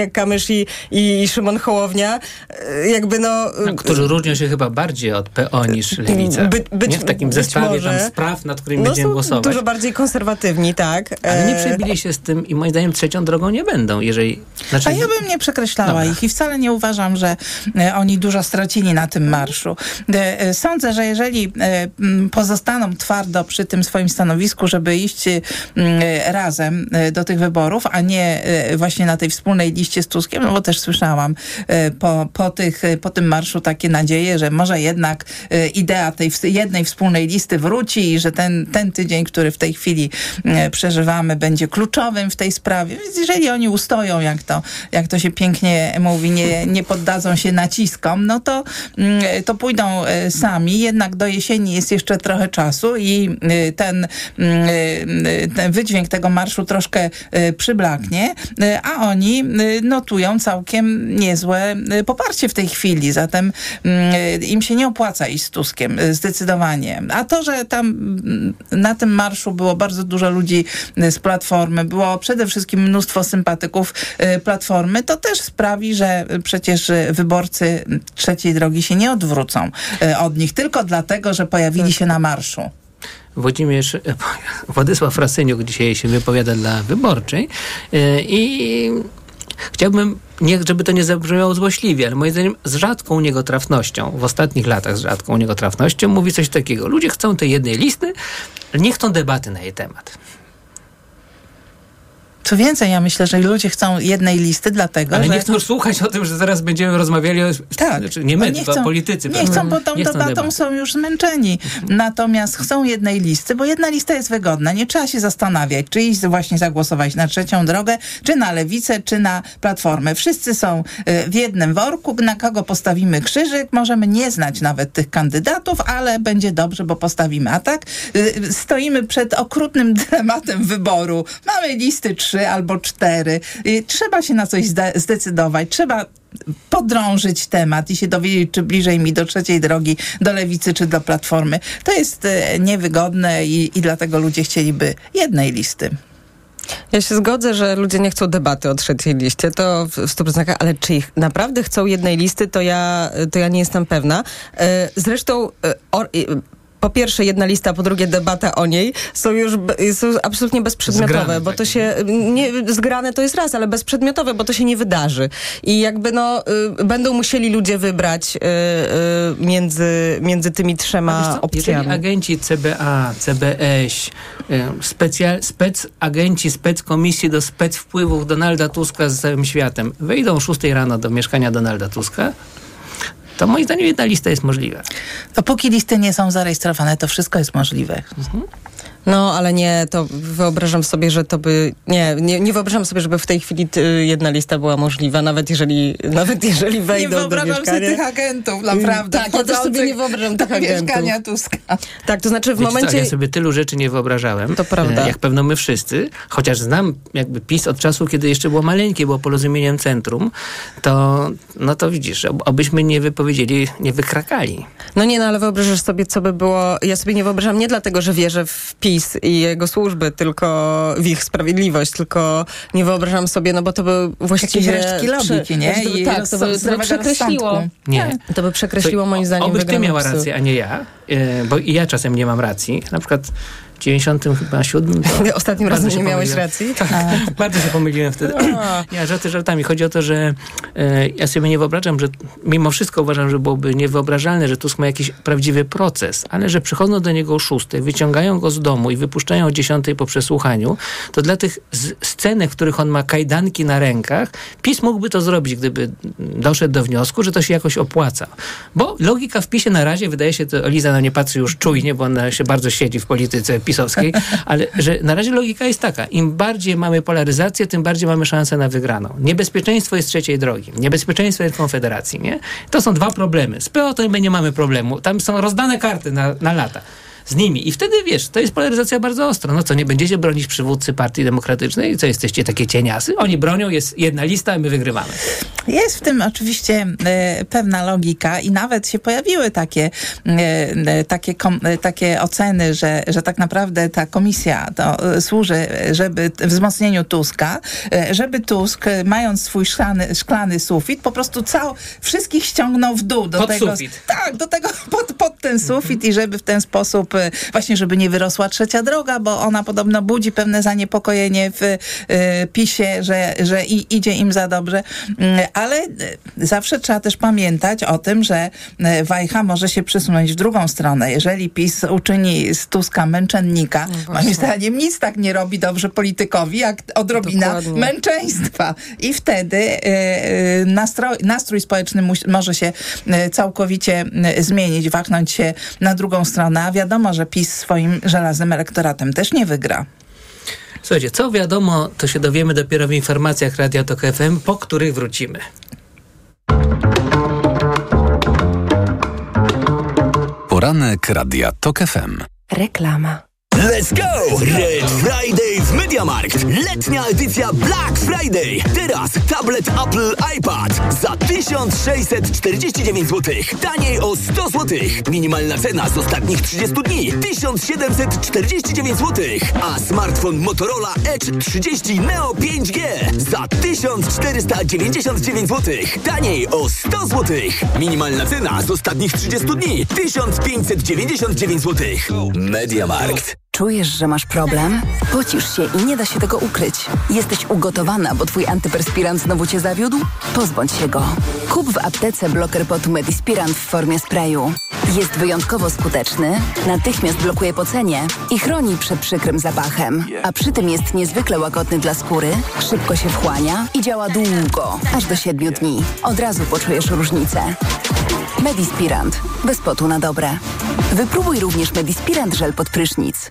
Władysław Kośniak-Kamysz i, i Szymon Hołownia, e, jakby no... No, którzy różnią się chyba bardziej od PO niż Lewica. By- być- nie? W takim zestawie może. tam spraw, nad którymi no, będziemy głosować. dużo bardziej konserwatywni, tak. Ale nie E, przebili się z tym i moim zdaniem trzecią drogą nie będą, jeżeli... Znaczy, A ja bym nie przekreślała Dobra. ich i wcale nie uważam, że e, oni dużo stracili na tym marszu. E, e, Sądzę, że jeżeli e, pozostaną twardo przy tym swoim stanowisku, żeby iść e, razem e, do tych wyborów, a nie e, właśnie na tej wspólnej liście z Tuskiem, no bo też słyszałam e, po, po, tych, e, po tym marszu takie nadzieje, że może jednak e, idea tej jednej wspólnej listy wróci i że ten, ten tydzień, który w tej chwili przeżywamy, będzie kluczowym w tej sprawie. Więc jeżeli oni ustoją, jak to, jak to się pięknie mówi, nie, nie poddadzą się naciskom, no to, mm, to pójdą sami. Jednak do jesieni jest jeszcze trochę czasu i ten, mm, ten wydźwięk tego marszu troszkę przyblaknie, a oni notują całkiem niezłe e, poparcie w tej chwili. Zatem mm, im się nie opłaca iść z Tuskiem, e, zdecydowanie. A to, że tam mm, na tym marszu było bardzo dużo ludzi e, z Platformy, było przede wszystkim mnóstwo sympatyków Platformy, to też sprawi, że przecież wyborcy trzeciej drogi się nie odwrócą od nich, tylko dlatego, że pojawili się na marszu. Włodzimierz, Władysław Frasyniuk dzisiaj się wypowiada dla Wyborczej i chciałbym, nie, żeby to nie zabrzmiało złośliwie, ale moim zdaniem z rzadką u niego trafnością, w ostatnich latach z rzadką u niego trafnością, mówi coś takiego. Ludzie chcą tej jednej listy, nie chcą debaty na jej temat. Co więcej, ja myślę, że ludzie chcą jednej listy, dlatego Ale że... nie chcą już słuchać o tym, że zaraz będziemy rozmawiali o... Tak. Znaczy, nie my, No tylko politycy. Nie chcą, bo tą Nie chcą debatą są już zmęczeni. Natomiast chcą jednej listy, bo jedna lista jest wygodna. Nie trzeba się zastanawiać, czy iść właśnie zagłosować na trzecią drogę, czy na lewicę, czy na platformę. Wszyscy są y, w jednym worku, na kogo postawimy krzyżyk. Możemy nie znać nawet tych kandydatów, ale będzie dobrze, bo postawimy. A tak y, stoimy przed okrutnym dylematem wyboru. Mamy listy trzy albo cztery. Trzeba się na coś zde- zdecydować. Trzeba podrążyć temat i się dowiedzieć, czy bliżej mi do trzeciej drogi, do lewicy, czy do platformy. To jest e, niewygodne i, i dlatego ludzie chcieliby jednej listy. Ja się zgodzę, że ludzie nie chcą debaty o trzeciej liście, to w w 100%, ale czy ich naprawdę chcą jednej listy, to ja, to ja nie jestem pewna. E, Zresztą e, po pierwsze jedna lista, po drugie debata o niej są już są absolutnie bezprzedmiotowe, Zgrane bo to się nie, zgrane to jest raz, ale bezprzedmiotowe, bo to się nie wydarzy. I jakby no y, będą musieli ludzie wybrać y, y, między, między tymi trzema opcjami. Jeżeli agenci CBA, CBS, y, specjal, spec agenci spec komisji do spec wpływów Donalda Tuska z całym światem wejdą o 6 rano do mieszkania Donalda Tuska, to moim zdaniem jedna lista jest możliwa. Dopóki listy nie są zarejestrowane, to wszystko jest możliwe. No, ale nie, to wyobrażam sobie, że to by... Nie, nie, nie wyobrażam sobie, żeby w tej chwili y, jedna lista była możliwa, nawet jeżeli, nawet jeżeli Nie wejdą do wyobrażam mieszkania. sobie tych agentów, naprawdę. Tak, ja też sobie nie wyobrażam tych do agentów. mieszkania Tuska. Tak, to znaczy w Wiecie momencie... Co, ja sobie tylu rzeczy nie wyobrażałem. To prawda. e, Jak pewno my wszyscy, chociaż znam jakby PiS od czasu, kiedy jeszcze było maleńkie, było porozumieniem centrum, to no to widzisz, obyśmy nie wypowiedzieli, nie wykrakali. No nie, no ale wyobrażasz sobie, co by było... Ja sobie nie wyobrażam nie dlatego, że wierzę w PiS i jego służby, tylko w ich sprawiedliwość, tylko nie wyobrażam sobie, no bo to by właściwie... resztki logiki, nie? To by- I tak, to by, to by przekreśliło. Nie. To by przekreśliło moim zdaniem Obyś ty miała rację, a nie ja, e, bo i ja czasem nie mam racji. Na przykład 97 to Ostatnim razem nie miałeś pomyliłem. racji? Tak, bardzo się pomyliłem wtedy. Nie, żarty żartami. Chodzi o to, że e, ja sobie nie wyobrażam, że mimo wszystko uważam, że byłoby niewyobrażalne, że Tusk ma jakiś prawdziwy proces, ale że przychodzą do niego o 6, wyciągają go z domu i wypuszczają o 10 po przesłuchaniu, to dla tych scenek, w których on ma kajdanki na rękach, PiS mógłby to zrobić, gdyby doszedł do wniosku, że to się jakoś opłaca. Bo logika w PiSie na razie, wydaje się, to Eliza na nie patrzy już czujnie, bo ona się bardzo siedzi w polityce pisowskiej, ale że na razie logika jest taka, im bardziej mamy polaryzację, tym bardziej mamy szansę na wygraną. Niebezpieczeństwo jest trzeciej drogi, niebezpieczeństwo jest konfederacji, nie? To są dwa problemy. Z PO to nie mamy problemu, tam są rozdane karty na, na lata. Z nimi. I wtedy wiesz, to jest polaryzacja bardzo ostra. No co, nie będziecie bronić przywódcy Partii Demokratycznej? Co jesteście takie cieniasy? Oni bronią, jest jedna lista, a my wygrywamy. Jest w tym oczywiście e, pewna logika i nawet się pojawiły takie, e, takie, kom, takie oceny, że, że tak naprawdę ta komisja to e, służy, żeby wzmocnieniu Tuska, żeby Tusk, mając swój szklany, szklany sufit, po prostu cał, wszystkich ściągnął w dół. Do Pod tego, sufit. Tak, do tego, pod, pod ten sufit i żeby w ten sposób, e, właśnie żeby nie wyrosła trzecia droga, bo ona podobno budzi pewne zaniepokojenie w e, PiSie, że, że i, idzie im za dobrze. Mm, Ale e, zawsze trzeba też pamiętać o tym, że e, Wajcha może się przesunąć w drugą stronę. Jeżeli PiS uczyni z Tuska męczennika, moim zdaniem nic tak nie robi dobrze politykowi, jak odrobina Dokładnie. męczeństwa. I wtedy e, nastrój, społeczny może się całkowicie zmienić, wachnąć się na drugą stronę, a wiadomo, że PiS swoim żelaznym elektoratem też nie wygra. Słuchajcie, co wiadomo, to się dowiemy dopiero w informacjach Radia Tok FM, po których wrócimy. Poranek Radia TOK FM. Reklama. Let's go! Red Friday w MediaMarkt. Letnia edycja Black Friday. Teraz tablet Apple iPad za 1649 zł. Taniej o 100 zł. Minimalna cena z ostatnich 30 dni 1749 zł. A smartfon Motorola Edge 30 Neo 5G za 1499 zł. Taniej o 100 zł. Minimalna cena z ostatnich 30 dni 1599 zł. MediaMarkt. Czujesz, że masz problem? Pocisz się i nie da się tego ukryć. Jesteś ugotowana, bo twój antyperspirant znowu cię zawiódł? Pozbądź się go. Kup w aptece bloker potu Medispirant w formie sprayu. Jest wyjątkowo skuteczny, natychmiast blokuje pocenie i chroni przed przykrym zapachem. A przy tym jest niezwykle łagodny dla skóry, szybko się wchłania i działa długo, aż do 7 dni. Od razu poczujesz różnicę. Medispirant. Bez potu na dobre. Wypróbuj również Medispirant żel pod prysznic.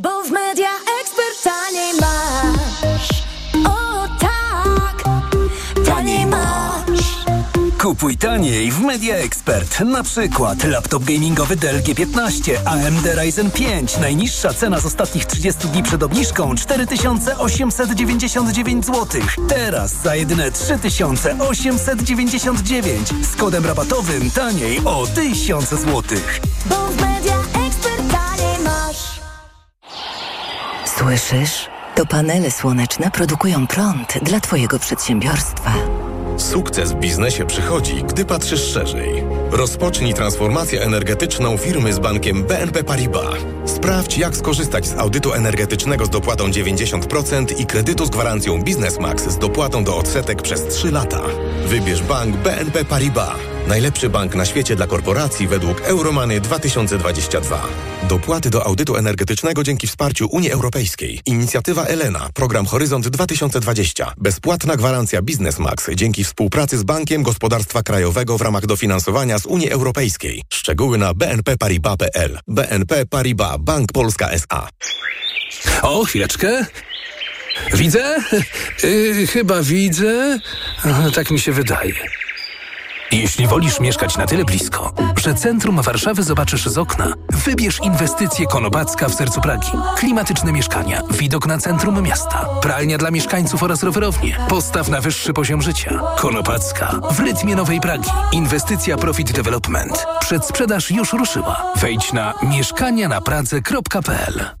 Bo w media ekspert taniej masz. O tak, taniej masz. Kupuj taniej w Media Expert. Na przykład laptop gamingowy Dell G15, AMD Ryzen 5. Najniższa cena z ostatnich 30 dni przed obniżką 4899 zł. Teraz za jedyne 3899. Z kodem rabatowym taniej o 1000 zł. Bo w media Słyszysz? To panele słoneczne produkują prąd dla Twojego przedsiębiorstwa. Sukces w biznesie przychodzi, gdy patrzysz szerzej. Rozpocznij transformację energetyczną firmy z bankiem BNP Paribas. Sprawdź, jak skorzystać z audytu energetycznego z dopłatą 90% i kredytu z gwarancją Biznesmax z dopłatą do odsetek przez 3 lata. Wybierz bank BNP Paribas. Najlepszy bank na świecie dla korporacji według Euromany 2022. Dopłaty do audytu energetycznego dzięki wsparciu Unii Europejskiej. Inicjatywa Elena. Program Horyzont 2020. Bezpłatna gwarancja Biznesmax dzięki współpracy z Bankiem Gospodarstwa Krajowego w ramach dofinansowania z Unii Europejskiej. Szczegóły na bnpparibas.pl. BNP Paribas. Bank Polska S.A. O, chwileczkę. Widzę? Yy, chyba widzę. Tak mi się wydaje. Jeśli wolisz mieszkać na tyle blisko, że centrum Warszawy zobaczysz z okna, wybierz inwestycje Konopacka w sercu Pragi. Klimatyczne mieszkania, widok na centrum miasta, pralnia dla mieszkańców oraz rowerownie. Postaw na wyższy poziom życia. Konopacka w rytmie Nowej Pragi. Inwestycja Profit Development. Przedsprzedaż już ruszyła. Wejdź na mieszkanianapradze.pl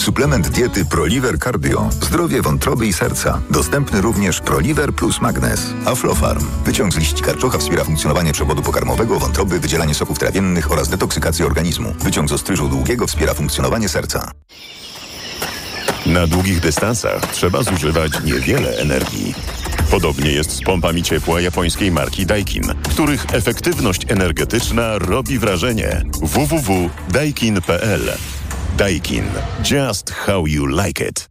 Suplement diety ProLiver Cardio. Zdrowie wątroby i serca. Dostępny również ProLiver plus Magnes. Aflofarm. Wyciąg z liści karczocha wspiera funkcjonowanie przewodu pokarmowego, wątroby, wydzielanie soków trawiennych oraz detoksykację organizmu. Wyciąg z ostryżu długiego wspiera funkcjonowanie serca. Na długich dystansach trzeba zużywać niewiele energii. Podobnie jest z pompami ciepła japońskiej marki Daikin, których efektywność energetyczna robi wrażenie. www.daikin.pl Daikin. Just how you like it.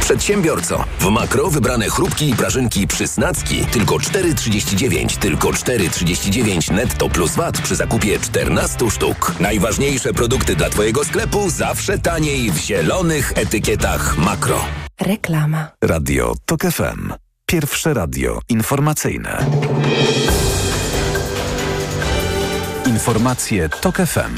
Przedsiębiorco, w makro wybrane chrupki i prażynki przysnacki tylko 4,39, tylko 4,39 netto plus VAT przy zakupie 14 sztuk. Najważniejsze produkty dla Twojego sklepu zawsze taniej w zielonych etykietach makro. Reklama. Radio TOK FM. Pierwsze radio informacyjne. Informacje TOK FM.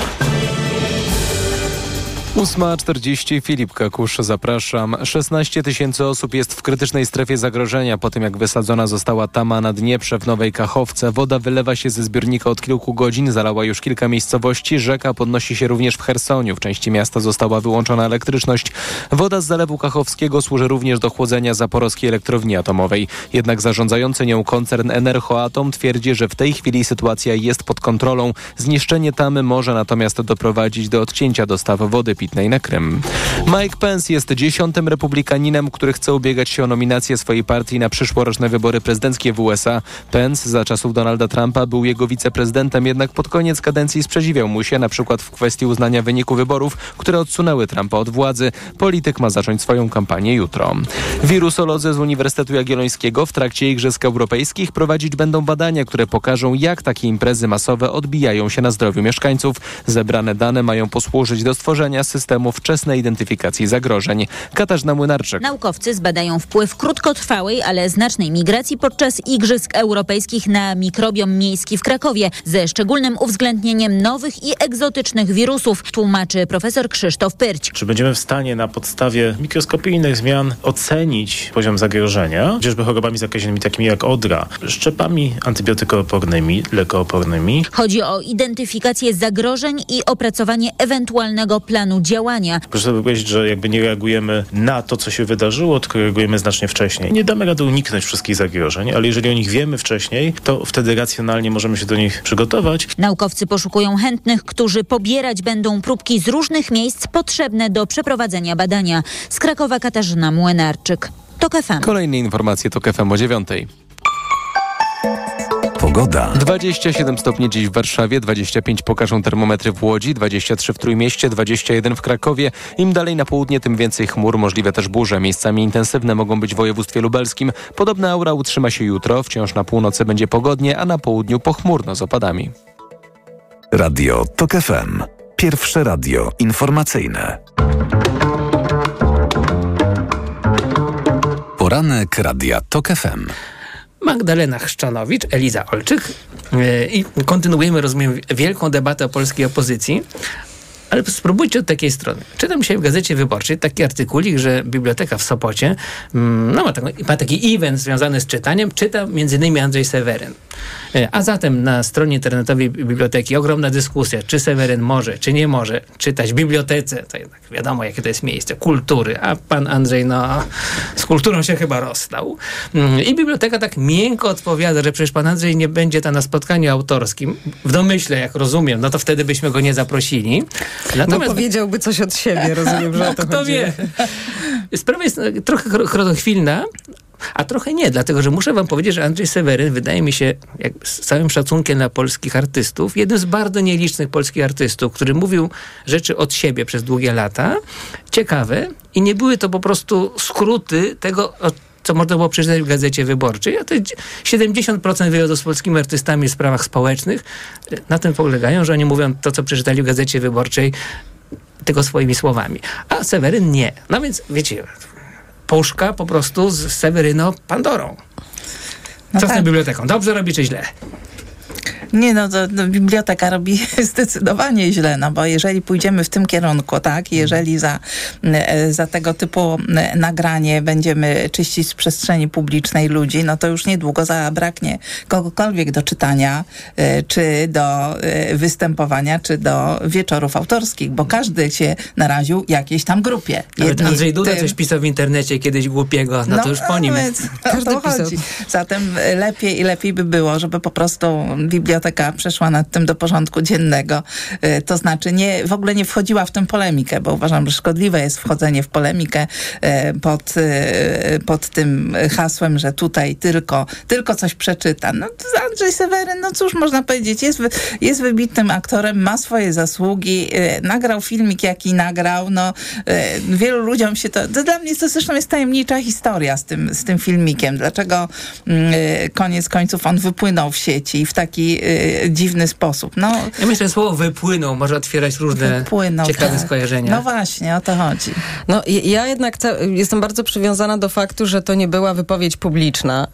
8.40 Filip Kakusz, zapraszam. 16 tysięcy osób jest w krytycznej strefie zagrożenia po tym, jak wysadzona została tama na Dnieprze w Nowej Kachowce. Woda wylewa się ze zbiornika od kilku godzin, zalała już kilka miejscowości. Rzeka podnosi się również w Chersoniu. W części miasta została wyłączona elektryczność. Woda z zalewu kachowskiego służy również do chłodzenia zaporowskiej elektrowni atomowej. Jednak zarządzający nią koncern Enerhoatom twierdzi, że w tej chwili sytuacja jest pod kontrolą. Zniszczenie tamy może natomiast doprowadzić do odcięcia dostaw wody na Krym. Mike Pence jest dziesiątym republikaninem, który chce ubiegać się o nominację swojej partii na przyszłoroczne wybory prezydenckie w USA. Pence za czasów Donalda Trumpa był jego wiceprezydentem, jednak pod koniec kadencji sprzeciwiał mu się, na przykład w kwestii uznania wyniku wyborów, które odsunęły Trumpa od władzy. Polityk ma zacząć swoją kampanię jutro. Wirusolodzy z Uniwersytetu Jagiellońskiego w trakcie Igrzysk Europejskich prowadzić będą badania, które pokażą, jak takie imprezy masowe odbijają się na zdrowiu mieszkańców. Zebrane dane mają posłużyć do stworzenia systemu wczesnej identyfikacji zagrożeń. Katarzyna Młynarczyk. Naukowcy zbadają wpływ krótkotrwałej, ale znacznej migracji podczas Igrzysk Europejskich na mikrobiom miejski w Krakowie, ze szczególnym uwzględnieniem nowych i egzotycznych wirusów, tłumaczy profesor Krzysztof Pyrć. Czy będziemy w stanie na podstawie mikroskopijnych zmian ocenić poziom zagrożenia, chociażby chorobami zakaźnymi takimi jak odra, szczepami antybiotykoopornymi, lekoopornymi? Chodzi o identyfikację zagrożeń i opracowanie ewentualnego planu działania. Proszę sobie powiedzieć, że jakby nie reagujemy na to, co się wydarzyło, tylko reagujemy znacznie wcześniej. Nie damy rady uniknąć wszystkich zagrożeń, ale jeżeli o nich wiemy wcześniej, to wtedy racjonalnie możemy się do nich przygotować. Naukowcy poszukują chętnych, którzy pobierać będą próbki z różnych miejsc potrzebne do przeprowadzenia badania. Z Krakowa Katarzyna Młynarczyk. TOK FM. Kolejne informacje to KFM o dziewiątej. Pogoda. 27 stopni dziś w Warszawie, 25 pokażą termometry w Łodzi, 23 w Trójmieście, 21 w Krakowie. Im dalej na południe, tym więcej chmur, możliwe też burze. Miejscami intensywne mogą być w województwie lubelskim. Podobna aura utrzyma się jutro, wciąż na północy będzie pogodnie, a na południu pochmurno z opadami. Radio TOK FM. Pierwsze radio informacyjne. Poranek Radia TOK FM. Magdalena Chrzczanowicz, Eliza Olczyk yy, i kontynuujemy, rozumiem, wielką debatę o polskiej opozycji. Ale spróbujcie od takiej strony. Czytam dzisiaj w Gazecie Wyborczej taki artykulik, że biblioteka w Sopocie mm, no, ma, taką, ma taki event związany z czytaniem. Czyta m.in. Andrzej Seweryn. E, A zatem na stronie internetowej biblioteki ogromna dyskusja, czy Seweryn może, czy nie może czytać w bibliotece. To jednak wiadomo, jakie to jest miejsce kultury. A pan Andrzej, no, z kulturą się chyba rozstał. Mm, I biblioteka tak miękko odpowiada, że przecież pan Andrzej nie będzie tam na spotkaniu autorskim. W domyśle, jak rozumiem, no to wtedy byśmy go nie zaprosili. No powiedziałby coś od siebie, rozumiem, że o to Kto chodzi. wie? Sprawa jest e, trochę chro- chronochwilna, a trochę nie, dlatego że muszę wam powiedzieć, że Andrzej Seweryn wydaje mi się, jak z całym szacunkiem dla polskich artystów, jednym z bardzo nielicznych polskich artystów, który mówił rzeczy od siebie przez długie lata, ciekawe i nie były to po prostu skróty tego, co można było przeczytać w Gazecie Wyborczej, a jest 70% wywiadów z polskimi artystami w sprawach społecznych e, na tym polegają, że oni mówią to, co przeczytali w Gazecie Wyborczej, tylko swoimi słowami. A Seweryn nie. No więc wiecie, puszka po prostu z Seweryno Pandorą. No Co z tą tak. biblioteką? Dobrze robi czy źle? Nie, no to, to biblioteka robi zdecydowanie źle, no bo jeżeli pójdziemy w tym kierunku, tak, jeżeli za, e, za tego typu e, nagranie będziemy czyścić z przestrzeni publicznej ludzi, no to już niedługo zabraknie kogokolwiek do czytania, e, czy do występowania, czy do wieczorów autorskich, bo każdy się naraził jakiejś tam grupie. Nawet Jedni Andrzej Duda tym- coś pisał w internecie kiedyś głupiego, no, to już po nim. to chodzi. Zatem lepiej i lepiej by było, żeby po prostu biblioteka przeszła nad tym do porządku dziennego. E, To znaczy nie, w ogóle nie wchodziła w tę polemikę, bo uważam, że szkodliwe jest wchodzenie w polemikę e, pod, e, pod tym hasłem, że tutaj tylko, tylko coś przeczyta. No Andrzej Seweryn, no cóż można powiedzieć, jest, jest wybitnym aktorem, ma swoje zasługi, nagrał filmik, jaki nagrał, no wielu ludziom się to, to dla mnie to zresztą jest tajemnicza historia z tym, z tym filmikiem. Dlaczego mm, koniec końców on wypłynął w sieci w taki dziwny sposób. No, Ja myślę, że słowo wypłynął może otwierać różne Wypłynął, ciekawe tak. skojarzenia. no właśnie, o to chodzi. No, ja jednak jestem bardzo przywiązana do faktu, że to nie była wypowiedź publiczna. E,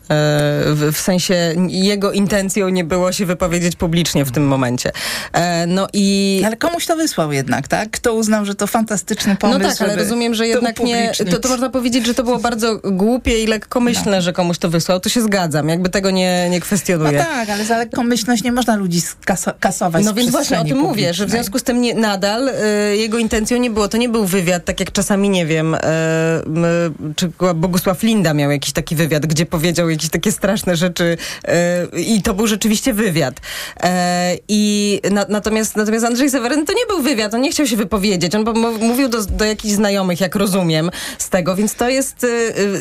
w, w sensie jego intencją nie było się wypowiedzieć publicznie w tym momencie. E, no i... Ale komuś to wysłał jednak, tak? Kto uznał, że to fantastyczny pomysł, No tak, ale rozumiem, że to jednak nie. To, to można powiedzieć, że to było bardzo głupie i lekkomyślne, No. że komuś to wysłał. To się zgadzam, jakby tego nie, nie No kwestionuję. tak, ale za lekkomyślność nie można ludzi kasować No więc właśnie o tym mówię, że w związku z tym nie, nadal y, jego intencją nie było, to nie był wywiad, tak jak czasami, nie wiem, y, y, czy Bogusław Linda miał jakiś taki wywiad, gdzie powiedział jakieś takie straszne rzeczy y, i to był rzeczywiście wywiad. E, I na, natomiast, natomiast Andrzej Seweryn to nie był wywiad, on nie chciał się wypowiedzieć, on mówił do, do jakichś znajomych, jak rozumiem, z tego, więc to jest,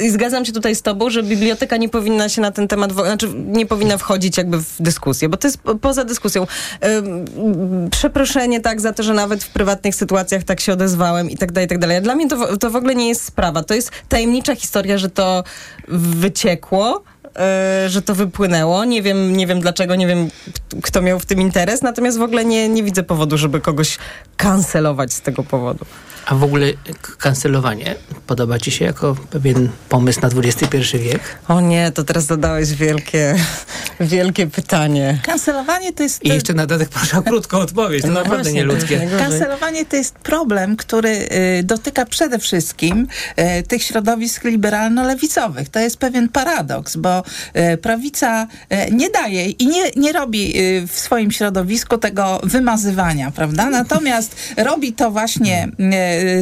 i zgadzam się tutaj z tobą, że biblioteka nie powinna się na ten temat, znaczy nie powinna wchodzić jakby w dyskusję, bo to jest po- poza dyskusją. Przeproszenie tak za to, że nawet w prywatnych sytuacjach tak się odezwałem i tak dalej, i tak dalej. Dla mnie to, to w ogóle nie jest sprawa. To jest tajemnicza historia, że to wyciekło, że to wypłynęło. Nie wiem, nie wiem dlaczego, nie wiem kto miał w tym interes, natomiast w ogóle nie, nie widzę powodu, żeby kogoś kancelować z tego powodu. A w ogóle kancelowanie podoba ci się jako pewien pomysł na XXI wiek? O nie, to teraz zadałeś wielkie, wielkie pytanie. Kancelowanie to jest... I jeszcze na dodatek proszę o krótką odpowiedź, to No naprawdę właśnie, nieludzkie. najgorzej. Kancelowanie to jest problem, który y, dotyka przede wszystkim y, tych środowisk liberalno-lewicowych. To jest pewien paradoks, bo y, prawica y, nie daje i nie, nie robi y, w swoim środowisku tego wymazywania, prawda? Natomiast robi to właśnie,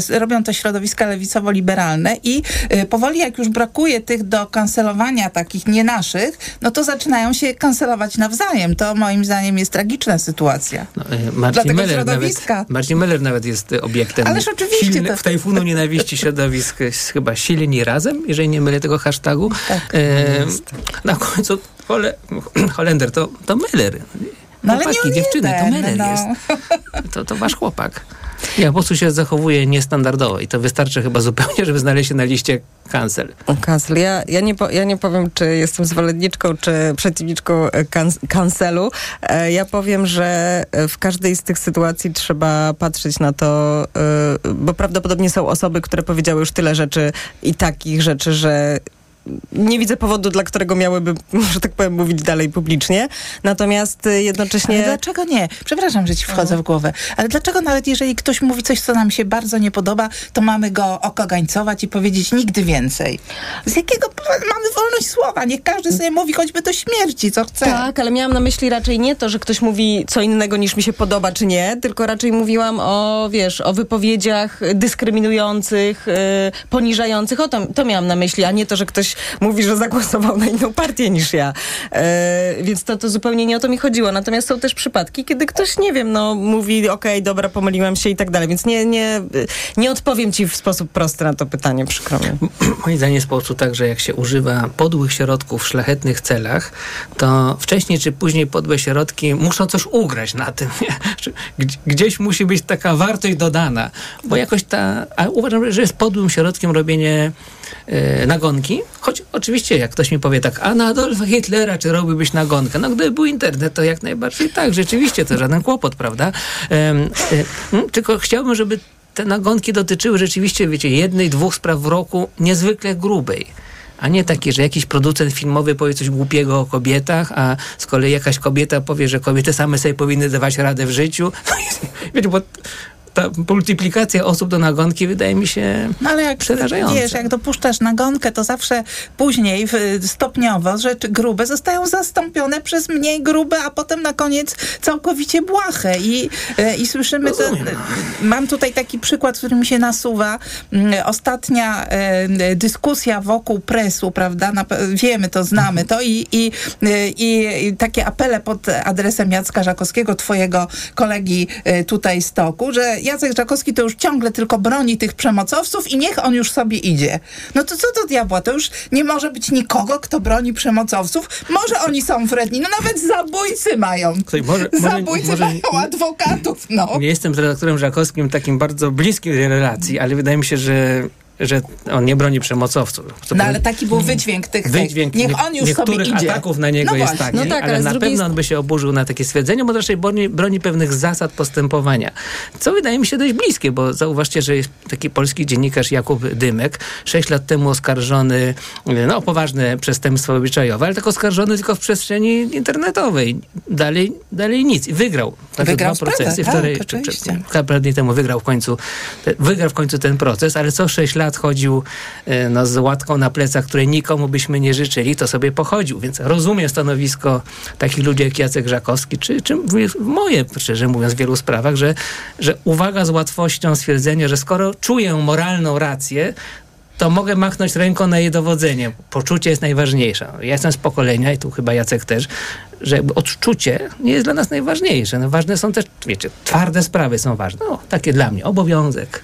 robią to środowiska lewicowo-liberalne i powoli jak już brakuje tych do kancelowania takich nie naszych, no to zaczynają się kancelować nawzajem. To moim zdaniem jest tragiczna sytuacja. No, Marcin Meller, nawet. Marcin Meller nawet jest obiektem Ależ oczywiście silny, to- w tajfunu nienawiści środowisk chyba silni razem, jeżeli nie mylę tego hashtagu. Tak, E, na końcu Hole, Holender to, to Meller. No ale nie Chłopaki, on dziewczyny, to jeden, Meller no. jest. To, to wasz chłopak. Ja po prostu się zachowuje niestandardowo i to wystarczy chyba zupełnie, żeby znaleźć się na liście cancel. Kancel. Ja, ja, nie po, ja nie powiem, czy jestem zwolenniczką, czy przeciwniczką e, kan- cancelu. E, Ja powiem, że e, w każdej z tych sytuacji trzeba patrzeć na to, bo prawdopodobnie są osoby, które powiedziały już tyle rzeczy i takich rzeczy, że nie widzę powodu, dla którego miałyby, że tak powiem, mówić dalej publicznie. Natomiast y, jednocześnie... Ale dlaczego nie? Przepraszam, że ci wchodzę w głowę. Ale dlaczego nawet jeżeli ktoś mówi coś, co nam się bardzo nie podoba, to mamy go okagańcować i powiedzieć nigdy więcej? Z jakiego mamy wolność słowa? Niech każdy sobie mówi choćby do śmierci, co chce. Tak, ale miałam na myśli raczej nie to, że ktoś mówi co innego niż mi się podoba, czy nie, tylko raczej mówiłam o, wiesz, o wypowiedziach dyskryminujących, y, poniżających. O to, to miałam na myśli, a nie to, że ktoś mówi, że zagłosował na inną partię niż ja. Y, więc to, to zupełnie nie o to mi chodziło. Natomiast są też przypadki, kiedy ktoś, nie wiem, no mówi, okej, dobra, pomyliłam się i tak dalej. Więc nie, nie, nie odpowiem ci w sposób prosty na to pytanie, przykro mi. Moim zdaniem jest po prostu tak, że jak się używa podłych środków w szlachetnych celach, to wcześniej czy później podłe środki muszą coś ugrać na tym. Gdzieś musi być taka wartość dodana, bo jakoś ta... A uważam, że jest podłym środkiem robienie e, nagonki, choć oczywiście jak ktoś mi powie tak, a na Adolfa Hitlera czy robiłbyś nagonkę? No gdyby był internet, to jak najbardziej tak, rzeczywiście, to żaden kłopot, prawda? E, mm, tylko chciałbym, żeby te nagonki dotyczyły rzeczywiście, wiecie, jednej, dwóch spraw w roku, niezwykle grubej. A nie takie, że jakiś producent filmowy powie coś głupiego o kobietach, a z kolei jakaś kobieta powie, że kobiety same sobie powinny dawać radę w życiu. Wiecie, bo ta multiplikacja osób do nagonki wydaje mi się No ale jak przerażająca. wiesz, jak dopuszczasz nagonkę, to zawsze później w, stopniowo rzeczy grube zostają zastąpione przez mniej grube, a potem na koniec całkowicie błahe. I, e, i słyszymy, to, mam tutaj taki przykład, który mi się nasuwa. Mm, Ostatnia e, dyskusja wokół presu, prawda? Wiemy to, znamy to i, i, e, i, i takie apele pod adresem Jacka Żakowskiego, twojego kolegi e, tutaj z toku, że Jacek Żakowski to już ciągle tylko broni tych przemocowców i niech on już sobie idzie. No to co do diabła? To już nie może być nikogo, kto broni przemocowców. Może oni są wredni, no nawet zabójcy mają. Ktoś może- może- zabójcy może- mają adwokatów, no. Nie jestem z redaktorem Żakowskim takim bardzo bliskim tej relacji, ale wydaje mi się, że, że on nie broni przemocowców. Co No ale taki był wydźwięk tych, Wydźwięk tych. Niech nie- on już sobie niektórych idzie. ataków na niego no jest właśnie. taki, ale, na pewno on by się oburzył na takie stwierdzenie, bo raczej broni, broni pewnych zasad postępowania. Co wydaje mi się dość bliskie, bo zauważcie, że jest taki polski dziennikarz Jakub Dymek, sześć lat temu oskarżony no, o poważne przestępstwo obyczajowe, ale tak oskarżony tylko w przestrzeni internetowej. Dalej, dalej nic. I wygrał. Takie Wygrał dwa procesy. sprawę, Wczoraj, tak, czy, czy, oczywiście. parę dni temu wygrał w końcu, te- wygrał w końcu ten proces, ale co sześć lat chodził e, no, z łatką na plecach, której nikomu byśmy nie życzyli, to sobie pochodził. Więc rozumiem stanowisko takich ludzi jak Jacek Żakowski, czy, czy moje, szczerze mówiąc, w wielu sprawach, że, że uwaga z łatwością stwierdzenia, że skoro czuję moralną rację, to mogę machnąć ręką na jej dowodzenie. Poczucie jest najważniejsze. Ja jestem z pokolenia, i tu chyba Jacek też, że jakby odczucie nie jest dla nas najważniejsze. No, ważne są też, wiecie, twarde sprawy są ważne. No, takie dla mnie, obowiązek.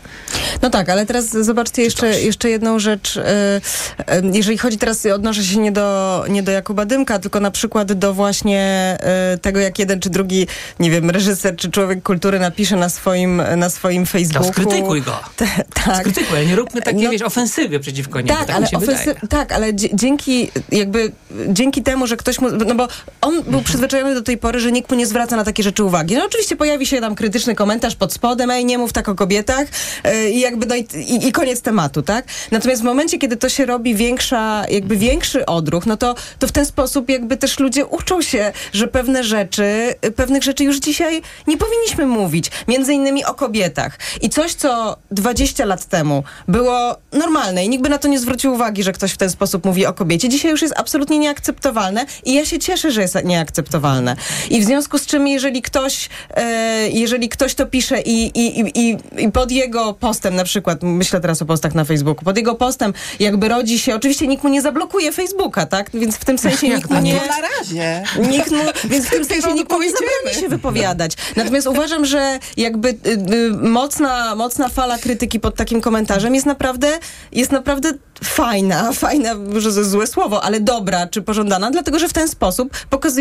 No tak, ale teraz zobaczcie jeszcze, jeszcze jedną rzecz. e, e, Jeżeli chodzi teraz, odnoszę się nie do, nie do Jakuba Dymka, tylko na przykład do właśnie e, tego, jak jeden czy drugi, nie wiem, reżyser czy człowiek kultury napisze na swoim, na swoim To Facebooku. skrytykuj go. tak. Skrytykuj, ale nie róbmy takiej, wiesz, ofensywy przeciwko niemu. Tak, Tak, ale tak, ale dzięki jakby dzięki temu, że ktoś mu, no bo on był przyzwyczajony do tej pory, że nikt mu nie zwraca na takie rzeczy uwagi. No oczywiście pojawi się tam krytyczny komentarz pod spodem, ej, nie mów tak o kobietach yy, i jakby no i, i, i koniec tematu, tak? Natomiast w momencie, kiedy to się robi większa, jakby większy odruch, no to, to w ten sposób jakby też ludzie uczą się, że pewne rzeczy, y, pewnych rzeczy już dzisiaj nie powinniśmy mówić. Między innymi o kobietach. I coś, co 20 lat temu było normalne i nikt by na to nie zwrócił uwagi, że ktoś w ten sposób mówi o kobiecie, dzisiaj już jest absolutnie nieakceptowalne i ja się cieszę, że jest nieakceptowalne. I w związku z czym, jeżeli ktoś, e, jeżeli ktoś to pisze i, i, i, i, pod jego postem, na przykład, myślę teraz o postach na Facebooku, pod jego postem jakby rodzi się, oczywiście nikt mu nie zablokuje Facebooka, tak? Więc w tym sensie nikt mu nie... No na razie. Nikt mu, więc w tym sensie nikt mu nie zabroni się wypowiadać. Natomiast uważam, że jakby y, y, mocna, mocna fala krytyki pod takim komentarzem jest naprawdę, jest naprawdę fajna, fajna, że to jest złe słowo, ale dobra czy pożądana, dlatego że w ten sposób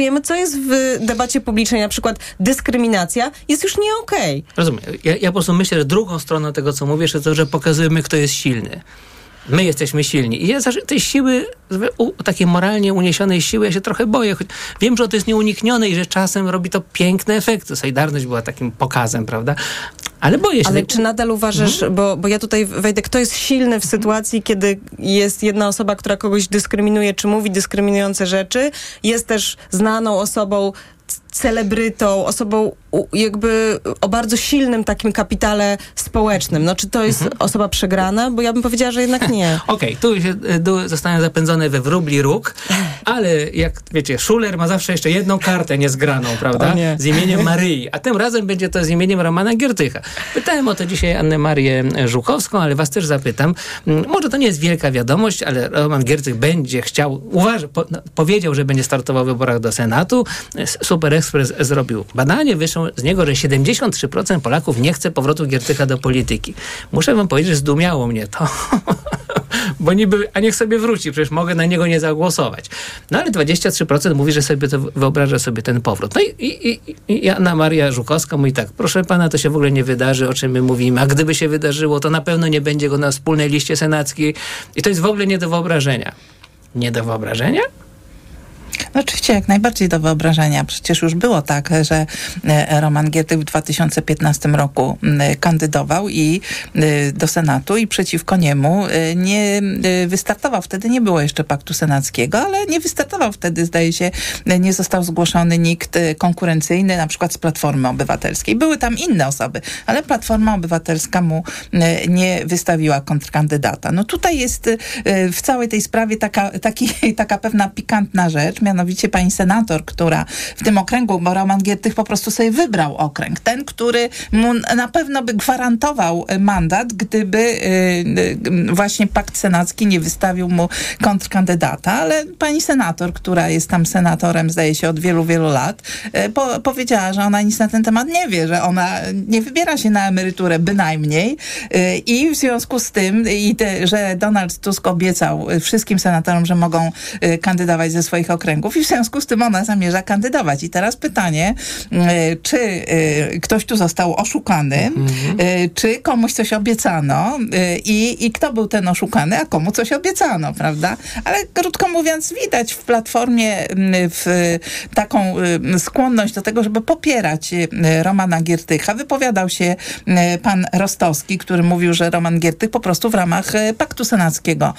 pokazujemy, co jest w debacie publicznej, na przykład dyskryminacja jest już nie okej. Rozumiem. Ja, ja po prostu myślę, że drugą stroną tego, co mówisz, jest to, że pokazujemy, kto jest silny. My jesteśmy silni. I ja tej siły, takiej moralnie uniesionej siły, ja się trochę boję. Choć wiem, że to jest nieuniknione i że czasem robi to piękne efekty. Solidarność była takim pokazem, prawda? Ale boję się. Ale czy nadal uważasz, Mhm. bo, bo ja tutaj wejdę, kto jest silny w sytuacji, kiedy jest jedna osoba, która kogoś dyskryminuje, czy mówi dyskryminujące rzeczy, jest też znaną osobą, celebrytą, osobą jakby o bardzo silnym takim kapitale społecznym. No czy to jest Mhm. osoba przegrana? Bo ja bym powiedziała, że jednak nie. Okej, tu się e, zapędzony we wróbli róg, ale jak wiecie, Schuler ma zawsze jeszcze jedną kartę niezgraną, prawda? Nie. Z imieniem Maryi, a tym razem będzie to z imieniem Romana Giertycha. Pytałem o to dzisiaj Annę Marię Żukowską, ale was też zapytam. Mm, Może to nie jest wielka wiadomość, ale Roman Giertych będzie chciał, uważa, po, no, powiedział, że będzie startował w wyborach do Senatu. Super Express zrobił badanie, wyszło z niego, że 73% Polaków nie chce powrotu Giertycha do polityki. Muszę wam powiedzieć, że zdumiało mnie to. bo niby, a niech sobie wróci, przecież mogę na niego nie zagłosować. No ale 23% mówi, że sobie to wyobraża sobie ten powrót. No i, i, i, i Anna Maria Żukowska mówi tak, proszę pana, to się w ogóle nie wydarzy, o czym my mówimy, a gdyby się wydarzyło, to na pewno nie będzie go na wspólnej liście senackiej i to jest w ogóle nie do wyobrażenia. Nie do wyobrażenia? No oczywiście, jak najbardziej do wyobrażenia. Przecież już było tak, że e, Roman Giertych w 2015 roku kandydował i e, do Senatu i przeciwko niemu e, nie wystartował. Wtedy nie było jeszcze paktu senackiego, ale nie wystartował wtedy, zdaje się, nie został zgłoszony nikt konkurencyjny, na przykład z Platformy Obywatelskiej. Były tam inne osoby, ale Platforma Obywatelska mu nie wystawiła kontrkandydata. No tutaj jest w całej tej sprawie taka, taki, taka pewna pikantna rzecz, mianowicie pani senator, która w tym okręgu, bo Roman Giertych po prostu sobie wybrał okręg, ten, który mu na pewno by gwarantował e, mandat, gdyby e, e, właśnie pakt senacki nie wystawił mu kontrkandydata, ale pani senator, która jest tam senatorem, zdaje się, od wielu, wielu lat, po, powiedziała, że ona nic na ten temat nie wie, że ona nie wybiera się na emeryturę bynajmniej i w związku z tym, i te, że Donald Tusk obiecał wszystkim senatorom, że mogą kandydować ze swoich okręgów i w związku z tym ona zamierza kandydować. I teraz pytanie, e, czy e, ktoś tu został oszukany, e, czy komuś coś obiecano e, i, i kto był ten oszukany, a komu coś obiecano, prawda? Ale krótko mówiąc, widać w Platformie m, w taką skłonność do tego, żeby popierać Romana Giertycha. Wypowiadał się pan Rostowski, który mówił, że Roman Giertych po prostu w ramach Paktu Senackiego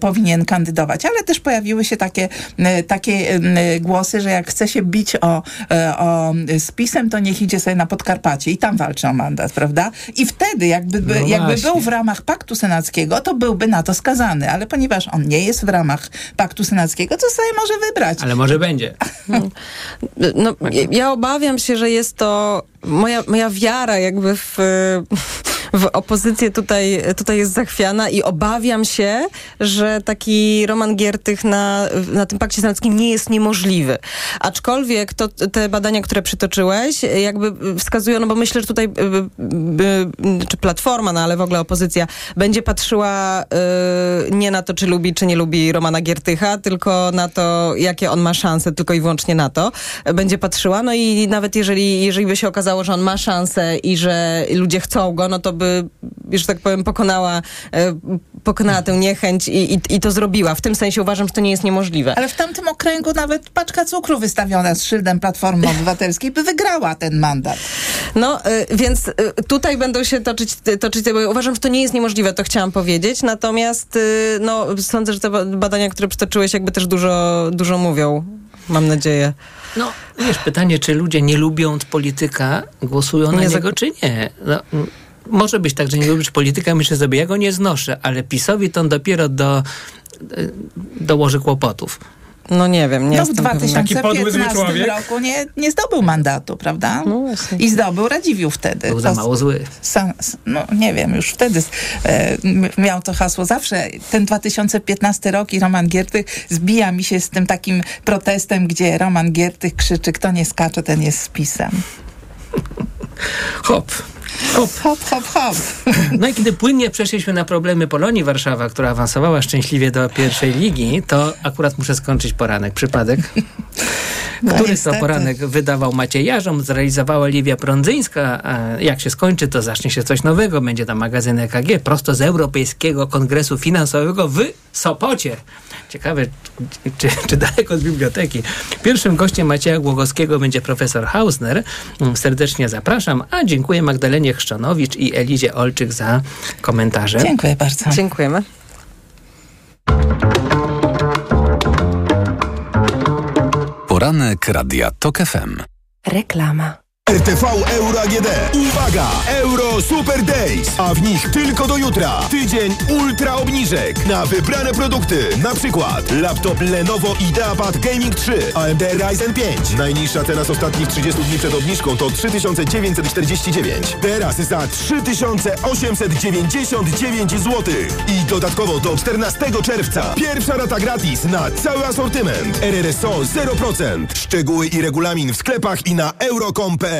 powinien kandydować. Ale też pojawiły się takie, e, takie głosy, że jak chce się bić o, e, o spisem, to niech idzie sobie na Podkarpacie i tam walczy o mandat, prawda? I wtedy jakby, by, No jakby był w ramach Paktu Senackiego, to byłby na to skazany. Ale ponieważ on nie jest w ramach Paktu Senackiego, to sobie może wybrać. Ale może będzie. No, ja obawiam się, że jest to moja, moja wiara jakby w, w opozycję tutaj, tutaj jest zachwiana i obawiam się, że taki Roman Giertych na, na tym pakcie senackim nie jest niemożliwy. Aczkolwiek to, te badania, które przytoczyłeś, jakby wskazują, no bo myślę, że tutaj y, y, czy Platforma, no ale w ogóle opozycja będzie patrzyła y, nie na to, czy lubi, czy nie lubi Romana Giertycha, tylko na to, jakie on ma szanse, tylko i wyłącznie na to będzie patrzyła. No i nawet jeżeli, jeżeli by się okazało, że on ma szansę i że ludzie chcą go, no to by, że tak powiem, pokonała, e, pokonała tę niechęć i, i, i to zrobiła. W tym sensie uważam, że to nie jest niemożliwe. Ale w tamtym okręgu nawet paczka cukru wystawiona z szyldem Platformy Obywatelskiej by wygrała ten mandat. No, y, więc y, tutaj będą się toczyć, toczyć, bo uważam, że to nie jest niemożliwe, to chciałam powiedzieć. Natomiast, no, sądzę, że te ba- badania, które przytoczyłeś, jakby też dużo, dużo mówią. Mam nadzieję. No, wiesz, pytanie, czy ludzie nie lubią polityka, głosują na Nie za- niego, czy nie? No, może być tak, że nie lubisz polityka, myślę sobie, ja go nie znoszę, ale PiSowi to on dopiero do, y, dołoży kłopotów. No nie wiem, nie No w jestem pewna. 2015 roku nie, nie zdobył mandatu, prawda? I zdobył Radziwiłł wtedy. Był za mało zły. Sam, no nie wiem, już wtedy e, miał to hasło zawsze. Ten 2015 rok i Roman Giertych zbija mi się z tym takim protestem, gdzie Roman Giertych krzyczy, kto nie skacze, ten jest spisem. Hop. Hop, hop, hop, hop. No i kiedy płynnie przeszliśmy na problemy Polonii Warszawa, która awansowała szczęśliwie do pierwszej ligi, to akurat muszę skończyć poranek. Przypadek. No, Który to niestety. poranek wydawał Maciej Jarzom, zrealizowała Liwia Prądzyńska. Jak się skończy, to zacznie się coś nowego. Będzie tam magazyn EKG prosto z Europejskiego Kongresu Finansowego w Sopocie. Ciekawe, czy, czy daleko od biblioteki. Pierwszym gościem Macieja Głogowskiego będzie profesor Hausner. Mm, Serdecznie zapraszam, a dziękuję Magdalenie Chrzczanowicz i Elizie Olczyk za komentarze. Dziękuję bardzo. Dziękujemy. Poranek Radia TOK FM. Reklama. RTV Euro AGD. Uwaga! Euro Super Days, a w nich tylko do jutra. Tydzień ultra obniżek na wybrane produkty. Na przykład laptop Lenovo IdeaPad Gaming 3 AMD Ryzen 5. Najniższa cena z ostatnich 30 dni przed obniżką to 3949. Teraz za 3899 zł. I dodatkowo do 14 czerwca. Pierwsza rata gratis na cały asortyment. RRSO 0%. Szczegóły i regulamin w sklepach i na euro.com.pl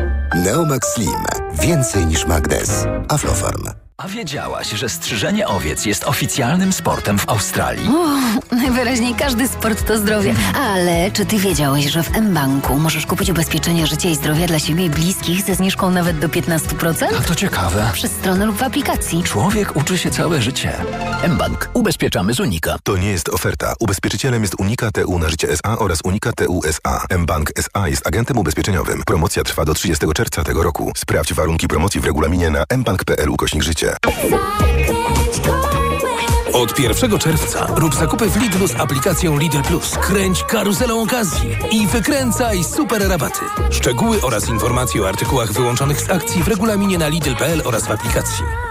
Neomax Slim. Więcej niż magnes. Aflofarm. A wiedziałaś, że strzyżenie owiec jest oficjalnym sportem w Australii? O, najwyraźniej każdy sport to zdrowie. Ale czy ty wiedziałeś, że w mBanku możesz kupić ubezpieczenie życia i zdrowia dla siebie i bliskich ze zniżką nawet do 15%? A to ciekawe. Przez stronę lub w aplikacji. Człowiek uczy się całe życie. mBank. Ubezpieczamy z Unika. To nie jest oferta. Ubezpieczycielem jest Unika TU na życie SA oraz Unika TU SA. mBank SA jest agentem ubezpieczeniowym. Promocja trwa do 30 czerwca tego roku. Sprawdź warunki promocji w regulaminie na mbank.pl ukośnik życie. Od 1 czerwca rób zakupy w Lidlu z aplikacją Lidl Plus. Kręć karuzelą okazji i wykręcaj super rabaty. Szczegóły oraz informacje o artykułach wyłączonych z akcji w regulaminie na Lidl.pl oraz w aplikacji.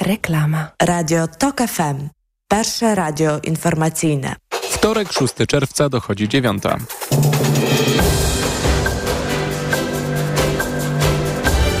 Reklama. Radio TOK FM. Pierwsze radio informacyjne. Wtorek, 6 czerwca dochodzi dziewiąta.